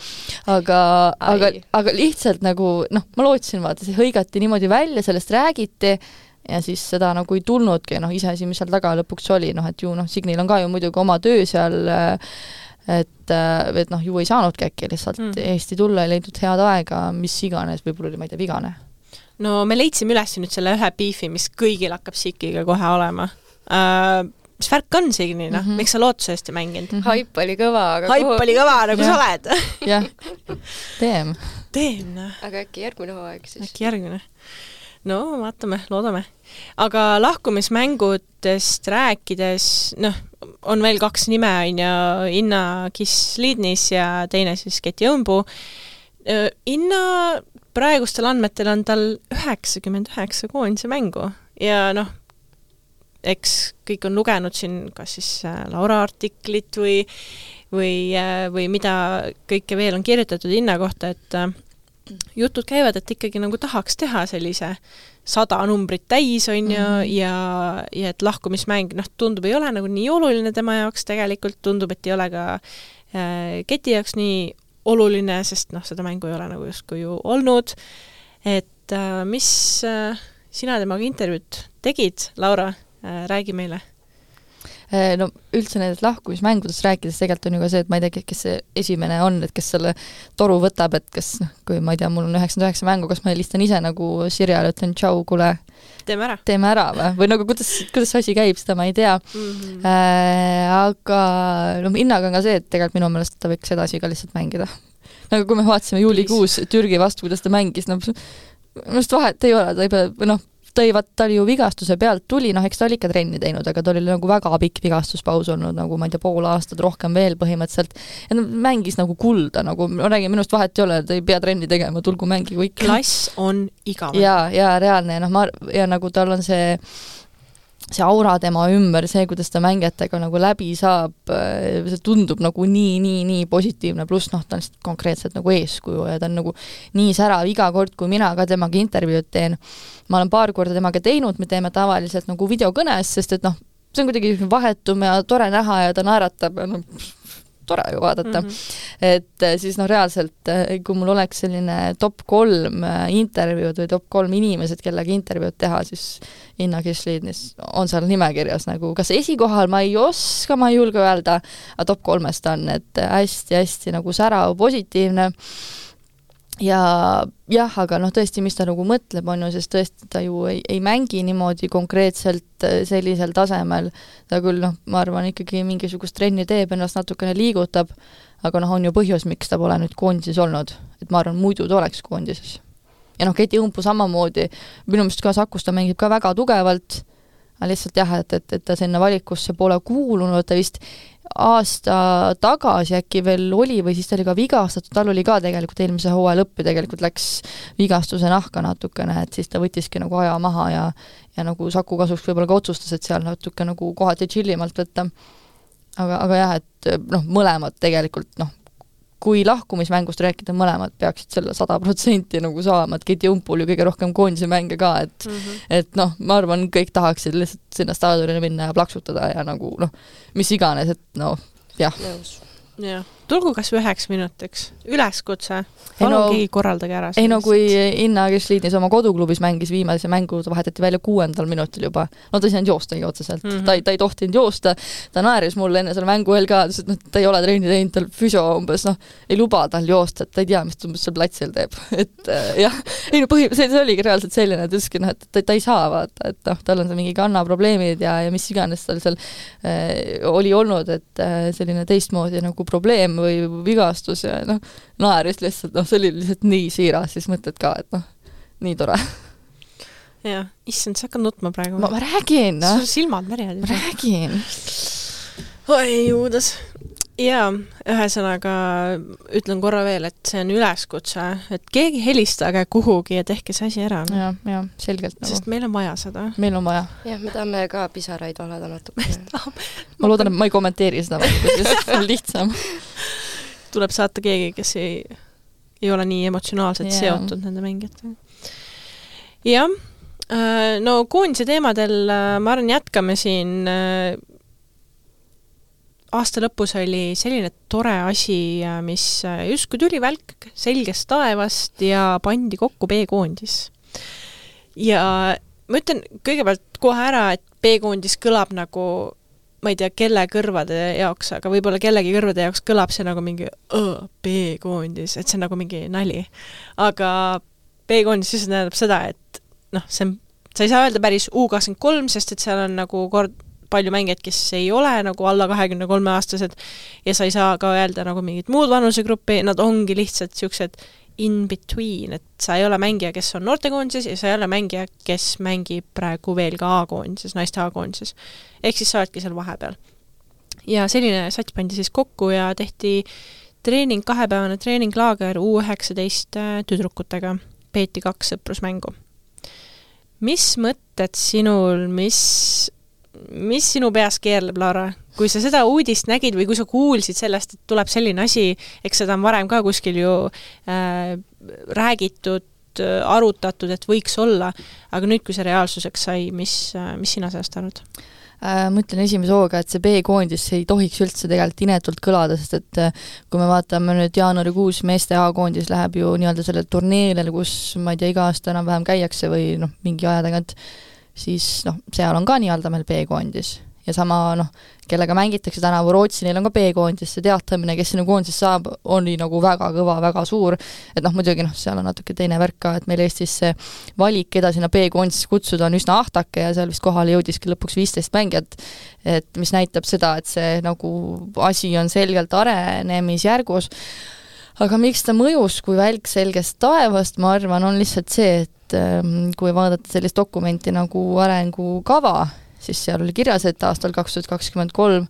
aga, aga aga lihtsalt nagu noh, ma lootsin, vaata, see hõigati niimoodi välja, sellest räägiti ja siis seda nagu ei tulnudki, noh, iseasi, mis seal taga lõpuks oli, noh et ju noh, Signil on ka ju muidugi oma töö seal et, et noh, ju ei saanudki äkki lihtsalt mm. Eesti tulla, ei leidnud head aega, mis iganes, võib-olla oli, ma ei tea, vigane. no me leidsime üles nüüd selle ühe beefi, mis kõigil hakkab Sikiga kohe olema uh, mis värk on Signi, noh mm -hmm., miks sa lootuse eest ei mänginud mm? -hmm. haip oli kõva, aga haip kuhu... oli kõva, nagu ja. sa oled jah, teem. Teem, noh. aga äkki järgmine hooaeg siis? äkki järgmine. no vaatame, loodame. aga lahkumismängudest rääkides, noh, on veel kaks nime, on ju, Inna Kiss-Lidnis ja teine siis Keti Õunpuu. Inna praegustel andmetel on tal üheksakümmend üheksa koondise mängu ja noh, eks kõik on lugenud siin kas siis äh, Laura artiklit või või, või mida kõike veel on kirjutatud hinna kohta, et äh, jutud käivad, et ikkagi nagu tahaks teha sellise sada numbrit täis, on ju -hmm. ja, ja et lahkumismäng, noh, tundub, ei ole nagu nii oluline tema jaoks tegelikult, tundub, et ei ole ka äh, keti jaoks nii oluline, sest noh, seda mängu ei ole nagu justkui ju olnud, et äh, mis äh, sina temaga intervjuud tegid, Laura? Äh, räägi meile. Äh, no üldse nendest lahkumismängudest rääkides tegelikult on ju ka see, et ma ei tea, kes see esimene on, et kes selle toru võtab, et kas noh, kui ma ei tea, mul on üheksakümmend üheksa mängu, kas ma helistan ise nagu Sirjale, ütlen tšau, kuule, teeme ära. teeme ära või, või nagu kuidas, kuidas see asi käib, seda ma ei tea mm. -hmm. Äh, aga noh, hinnaga on ka see, et tegelikult minu meelest ta võiks edasi ka lihtsalt mängida. nagu kui me vaatasime juulikuus Türgi vastu, kuidas ta mängis, no minu arust vahet ei ole, ta ei pea, või noh, tõi, vaat ta oli ju vigastuse pealt tuli, noh, eks ta oli ikka trenni teinud, aga tal oli nagu väga pikk vigastuspaus olnud, nagu ma ei tea, pool aastat, rohkem veel põhimõtteliselt, ja ta mängis nagu kulda, nagu ma räägin, minust vahet ei ole, ta ei pea trenni tegema, tulgu mängigu ikka. klass on igavene. jaa, jaa, reaalne, noh, ma, ja nagu tal on see see aura tema ümber, see, kuidas ta mängijatega nagu läbi saab, äh, see tundub nagu nii, nii, nii positiivne, pluss noh, ta on lihtsalt konkreetselt nagu eeskuju ja ta on nagu nii särav iga kord, kui mina ka temaga intervjuud teen. ma olen paar korda temaga teinud, me teeme tavaliselt nagu videokõnes, sest et noh, see on kuidagi vahetum ja tore näha ja ta naeratab ja noh, tore ju vaadata mm. -hmm. et eh, siis noh, reaalselt eh, kui mul oleks selline top kolm eh, intervjuud või top kolm inimesed, kellega intervjuud teha, siis Inna Kislidnis on seal nimekirjas nagu kas esikohal, ma ei oska, ma ei julge öelda, aga top kolmes ta on, et hästi-hästi nagu särav, positiivne ja jah, aga noh, tõesti, mis ta nagu mõtleb, on ju, sest tõesti ta ju ei, ei mängi niimoodi konkreetselt äh, sellisel tasemel, ta küll noh, ma arvan, ikkagi mingisugust trenni teeb, ennast natukene liigutab, aga noh, on ju põhjus, miks ta pole nüüd koondises olnud. et ma arvan, muidu ta oleks koondises. ja noh, Keti Õmpu samamoodi, minu meelest ka Sakus ta mängib ka väga tugevalt, aga lihtsalt jah, et, et, et ta sinna valikusse pole kuulunud, ta vist aasta tagasi äkki veel oli või siis ta oli ka vigastatud, tal oli ka tegelikult eelmise hooaja lõppu tegelikult läks vigastuse nahka natukene, et siis ta võttiski nagu aja maha ja ja nagu Saku kasuks võib-olla ka otsustas, et seal natuke nagu kohati tšillimalt võtta. aga, aga jah, et noh, mõlemad tegelikult noh, kui lahkumismängust rääkida, mõlemad peaksid selle sada protsenti nagu saama, et Keti Umpul ju kõige rohkem koondise mänge ka, et mm -hmm. et noh, ma arvan, kõik tahaksid lihtsalt sinna staadionile minna ja plaksutada ja nagu noh, mis iganes, et noh, jah. jah tulgu kas või üheks minutiks, üleskutse, palun no, keegi korraldage ära. ei no kui Inna Kirsliidis oma koduklubis mängis viimase mängu, ta vahetati välja kuuendal minutil juba, no ta ei saanud joostagi otseselt. Mm, -hmm. ta ei, ta ei tohtinud joosta, ta naeris mulle enne selle mängu eel ka, ütles, et noh, ta ei ole trenni teinud, tal füsio umbes noh, ei luba tal joosta, et ta ei tea, mis ta umbes seal platsil teeb, et äh, jah, ei no põhi, see, see oligi reaalselt selline, et ütleski noh, et ta, ta ei saa vaata, et noh, tal on seal mingi kannaprobleemid ja, ja mis iganes tal seal äh, oli olnud, et äh, selline teistmoodi nagu probleem või vigastus ja noh, naeris lihtsalt, noh, see oli lihtsalt nii siiras, siis mõtled ka, et noh, nii tore. jah, issand, sa hakkad nutma praegu. ma, räägin, sul silmad märjad. ma räägin. oi, juudas jaa, ühesõnaga ütlen korra veel, et see on üleskutse, et keegi helistage kuhugi ja tehke see asi ära. jah, jah, selgelt nagu. sest meil on vaja seda. meil on vaja. jah, me tahame ka pisaraid valada natukene ma loodan, et ma ei kommenteeri seda, see on lihtsam tuleb saata keegi, kes ei, ei ole nii emotsionaalselt yeah. seotud nende mängijatega. jah, äh, no koondise teemadel äh, ma arvan, jätkame siin äh, aasta lõpus oli selline tore asi, mis justkui tuli välk selgest taevast ja pandi kokku B-koondis. ja ma ütlen kõigepealt kohe ära, et B-koondis kõlab nagu ma ei tea, kelle kõrvade jaoks, aga võib-olla kellegi kõrvade jaoks kõlab see nagu mingi B-koondis, et see on nagu mingi nali. aga B-koondis lihtsalt tähendab seda, et noh, see on, sa ei saa öelda päris U kakskümmend kolm, sest et seal on nagu kord palju mängijaid, kes ei ole nagu alla kahekümne kolme aastased ja sa ei saa ka öelda nagu mingit muud vanusegruppi, nad ongi lihtsalt niisugused in between, et sa ei ole mängija, kes on noortekoondises ja sa ei ole mängija, kes mängib praegu veel ka A-koondises, naiste A-koondises. ehk siis sa oledki seal vahepeal. ja selline sats pandi siis kokku ja tehti treening, kahepäevane treeninglaager U üheksateist äh, tüdrukutega, peeti kaks sõprusmängu. mis mõtted sinul, mis mis sinu peas keerleb, Laura, kui sa seda uudist nägid või kui sa kuulsid sellest, et tuleb selline asi, eks seda on varem ka kuskil ju äh, räägitud, äh, arutatud, et võiks olla, aga nüüd, kui see reaalsuseks sai, mis äh,, mis sina sellest arvad? Äh, ma ütlen esimese hooga, et see B-koondis ei tohiks üldse tegelikult inetult kõlada, sest et äh, kui me vaatame nüüd jaanuarikuus, meeste A-koondis läheb ju nii-öelda sellele turniirile, kus ma ei tea, iga aasta enam-vähem käiakse või noh, mingi aja tagant, siis noh, seal on ka nii-öelda meil B-koondis. Ja sama noh, kellega mängitakse tänavu Rootsi, neil on ka B-koondis, see teatamine, kes sinna koondisesse saab, oli nagu väga kõva, väga suur, et noh, muidugi noh, seal on natuke teine värk ka, et meil Eestis see valik, keda sinna B-koondisse kutsuda, on üsna ahtake ja seal vist kohale jõudiski lõpuks viisteist mängijat, et mis näitab seda, et see nagu asi on selgelt arenemisjärgus, aga miks ta mõjus kui välk selgest taevast, ma arvan, on lihtsalt see, et et ähm, kui vaadata sellist dokumenti nagu arengukava, siis seal oli kirjas, et aastal kaks tuhat kakskümmend kolm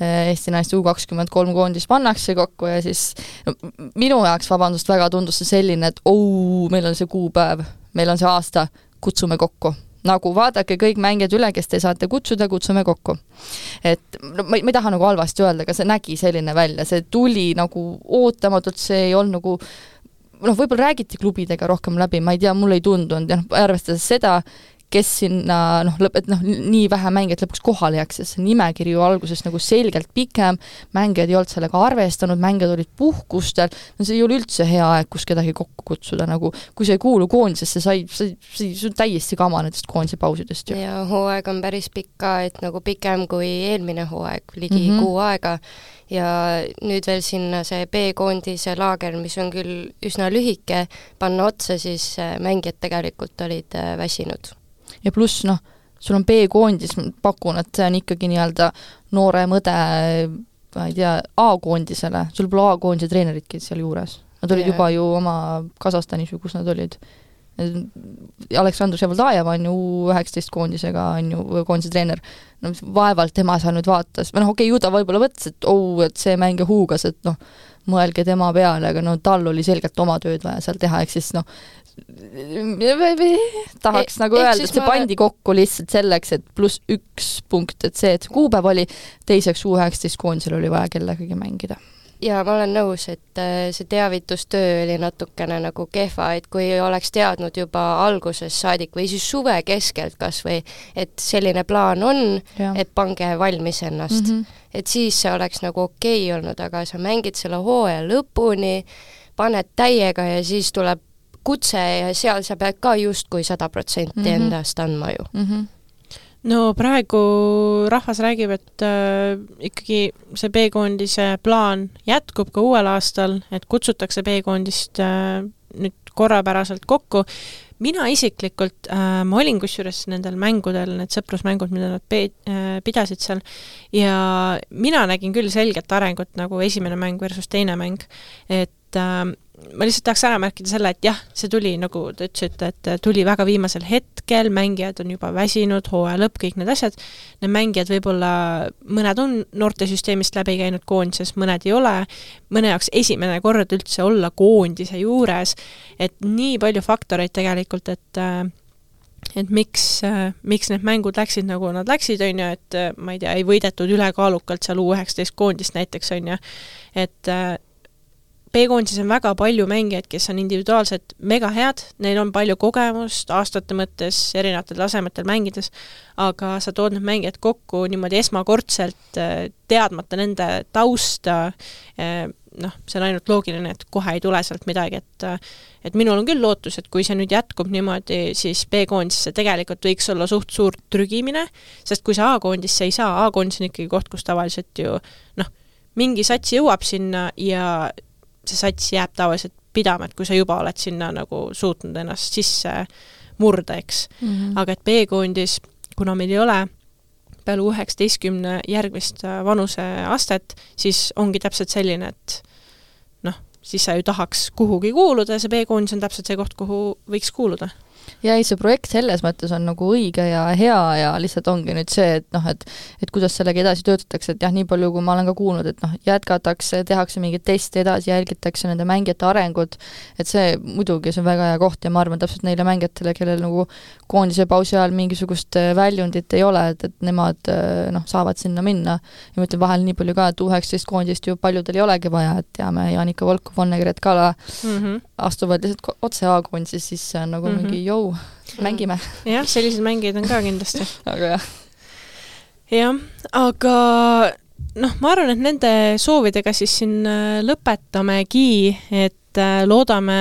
äh, Eesti naiste U kakskümmend kolm koondis pannakse kokku ja siis no, minu jaoks, vabandust väga, tundus see selline, et oo, meil on see kuupäev, meil on see aasta, kutsume kokku nagu vaadake kõik mängijad üle, kes te saate kutsuda, kutsume kokku. et no ma ei, ma ei taha nagu halvasti öelda, aga see nägi selline välja, see tuli nagu ootamatult, see ei olnud nagu noh, võib-olla räägiti klubidega rohkem läbi, ma ei tea, mulle ei tundunud ja noh, arvestades seda, kes sinna noh, lõpp, et noh, nii vähe mängijaid lõpuks kohale jääks, sest see nimekiri ju alguses nagu selgelt pikem, mängijad ei olnud sellega arvestanud, mängijad olid puhkustel, no see ei ole üldse hea aeg, kus kedagi kokku kutsuda, nagu kui sa ei kuulu koondisesse, sa ei, sa ei, see on täiesti kama nendest koondise pausidest ju. ja hooaeg on päris pikk ka, et nagu pikem kui eelmine hooaeg, ligi mm -hmm. kuu aega ja nüüd veel sinna see B-koondise laager, mis on küll üsna lühike, panna otsa, siis äh, mängijad tegelikult olid äh, väsinud. Ja pluss noh, sul on B-koondis, ma pakun, et see on ikkagi nii-öelda noorem õde, ma ei tea, A-koondisele, sul pole A-koondise treeneritki sealjuures. Nad olid yeah. juba ju oma Kasahstanis või kus nad olid Aleksandr Ševaldajev on ju U üheksateist koondisega, on ju, koondise treener, no vaevalt tema seal nüüd vaatas, või noh, okei okay,, ju ta võib-olla mõtles, et oh, et see mängija huugas, et noh, mõelge tema peale, aga no tal oli selgelt oma tööd vaja seal teha, ehk siis noh, tahaks e nagu öelda, see ma... pandi kokku lihtsalt selleks, et pluss üks punkt, et see, et kuupäev oli, teiseks U üheksateist koondisel oli vaja kellegagi mängida ja ma olen nõus, et äh, see teavitustöö oli natukene nagu kehva, et kui oleks teadnud juba algusest saadik või siis suve keskelt kas või, et selline plaan on, et pange valmis ennast mm. -hmm. Et siis see oleks nagu okei okay olnud, aga sa mängid selle hooaja lõpuni, paned täiega ja siis tuleb kutse ja seal sa pead ka justkui sada protsenti mhm. endast andma ju mm. -hmm no praegu rahvas räägib, et äh, ikkagi see B-koondise plaan jätkub ka uuel aastal, et kutsutakse B-koondist äh, nüüd korrapäraselt kokku. Mina isiklikult äh,, ma olin kusjuures nendel mängudel, need sõprusmängud, mida nad pe-, äh, pidasid seal, ja mina nägin küll selget arengut nagu esimene mäng versus teine mäng, et äh, ma lihtsalt tahaks ära märkida selle, et jah, see tuli, nagu te ütlesite, et tuli väga viimasel hetkel, mängijad on juba väsinud, hooaja lõpp, kõik need asjad, need mängijad võib-olla, mõned on noortesüsteemist läbi käinud koondises, mõned ei ole, mõne jaoks esimene kord üldse olla koondise juures, et nii palju faktoreid tegelikult, et et miks, miks need mängud läksid, nagu nad läksid, on ju, et ma ei tea, ei võidetud ülekaalukalt seal U19 koondist näiteks, on ju, et B-koondises on väga palju mängijaid, kes on individuaalselt mega head, neil on palju kogemust aastate mõttes erinevatel tasemetel mängides, aga sa tood need mängijad kokku niimoodi esmakordselt, äh, teadmata nende tausta, äh, noh, see on ainult loogiline, et kohe ei tule sealt midagi, et äh, et minul on küll lootus, et kui see nüüd jätkub niimoodi, siis B-koondisse tegelikult võiks olla suht suur trügimine, sest kui sa A-koondisse ei saa, A-koondis on ikkagi koht, kus tavaliselt ju noh, mingi sats jõuab sinna ja see sats jääb tavaliselt pidama, et kui sa juba oled sinna nagu suutnud ennast sisse murda, eks mm. -hmm. aga et B-koondis, kuna meil ei ole peale üheksateistkümne järgmist äh, vanuseastet, siis ongi täpselt selline, et noh, siis sa ju tahaks kuhugi kuuluda ja see B-koondis on täpselt see koht, kuhu võiks kuuluda ja ei, see projekt selles mõttes on nagu õige ja hea ja lihtsalt ongi nüüd see, et noh, et et kuidas sellega edasi töötatakse, et jah, nii palju, kui ma olen ka kuulnud, et noh, jätkatakse, tehakse mingeid teste edasi, jälgitakse nende mängijate arengut, et see muidugi, see on väga hea koht ja ma arvan, täpselt neile mängijatele, kellel nagu koondise pausi ajal mingisugust äh, väljundit ei ole, et, et nemad äh, noh, saavad sinna minna. ja ma ütlen vahel nii palju ka, et U19 koondist ju paljudel ei olegi vaja, et teame, Janika Volkov, Onne-Gret Kala mm -hmm. astuvad lihtsalt otse A-koondise sisse, on nagu mm -hmm. mingi jõu, mängime. jah, selliseid mängijaid on ka kindlasti aga jah. jah, aga noh, ma arvan, et nende soovidega siis siin äh, lõpetamegi, et äh, loodame,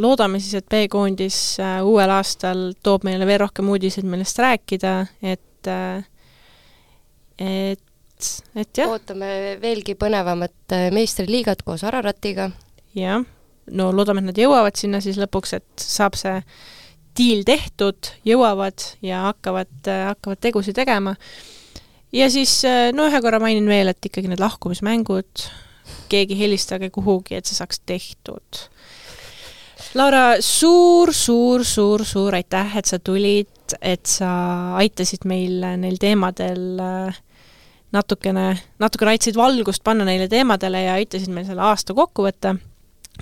loodame siis, et B-koondis äh, uuel aastal toob meile veel rohkem uudiseid, millest rääkida, et et, et jah. ootame veelgi põnevamat meistriliigat koos Araratiga. jah no loodame, et nad jõuavad sinna siis lõpuks, et saab see diil tehtud, jõuavad ja hakkavad, hakkavad tegusid tegema. ja siis no ühe korra mainin veel, et ikkagi need lahkumismängud, keegi helistage kuhugi, et see saaks tehtud. Laura suur, suur, suur, suur aitäh, et sa tulid, et sa aitasid meil neil teemadel natukene, natukene aitasid valgust panna neile teemadele ja aitasid meil selle aasta kokku võtta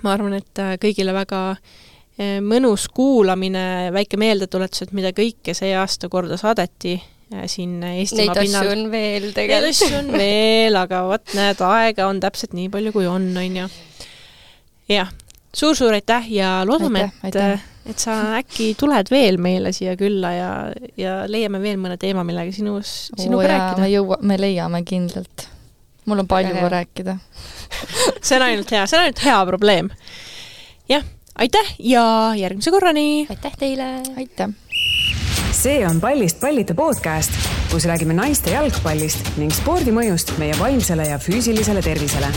ma arvan, et äh, kõigile väga äh, mõnus kuulamine, väike meeldetuletus, et mida kõike see aasta korda saadeti äh, siin Eestimaa pinnal. Neid asju on veel tegelikult. Neid asju on veel, aga vot näed, aega on täpselt nii palju, kui on, on ju. jah, suur-suur aitäh ja loodame, et, et sa äkki tuled veel meile siia külla ja, ja leiame veel mõne teema, millega sinus, sinuga rääkida. me jõua, me leiame kindlalt. Mul on palju rääkida see on ainult hea, see on ainult hea probleem. jah, aitäh ja järgmise korrani! aitäh teile! aitäh! see on Pallist pallita podcast, kus räägime naiste jalgpallist ning spordi mõjust meie vaimsele ja füüsilisele tervisele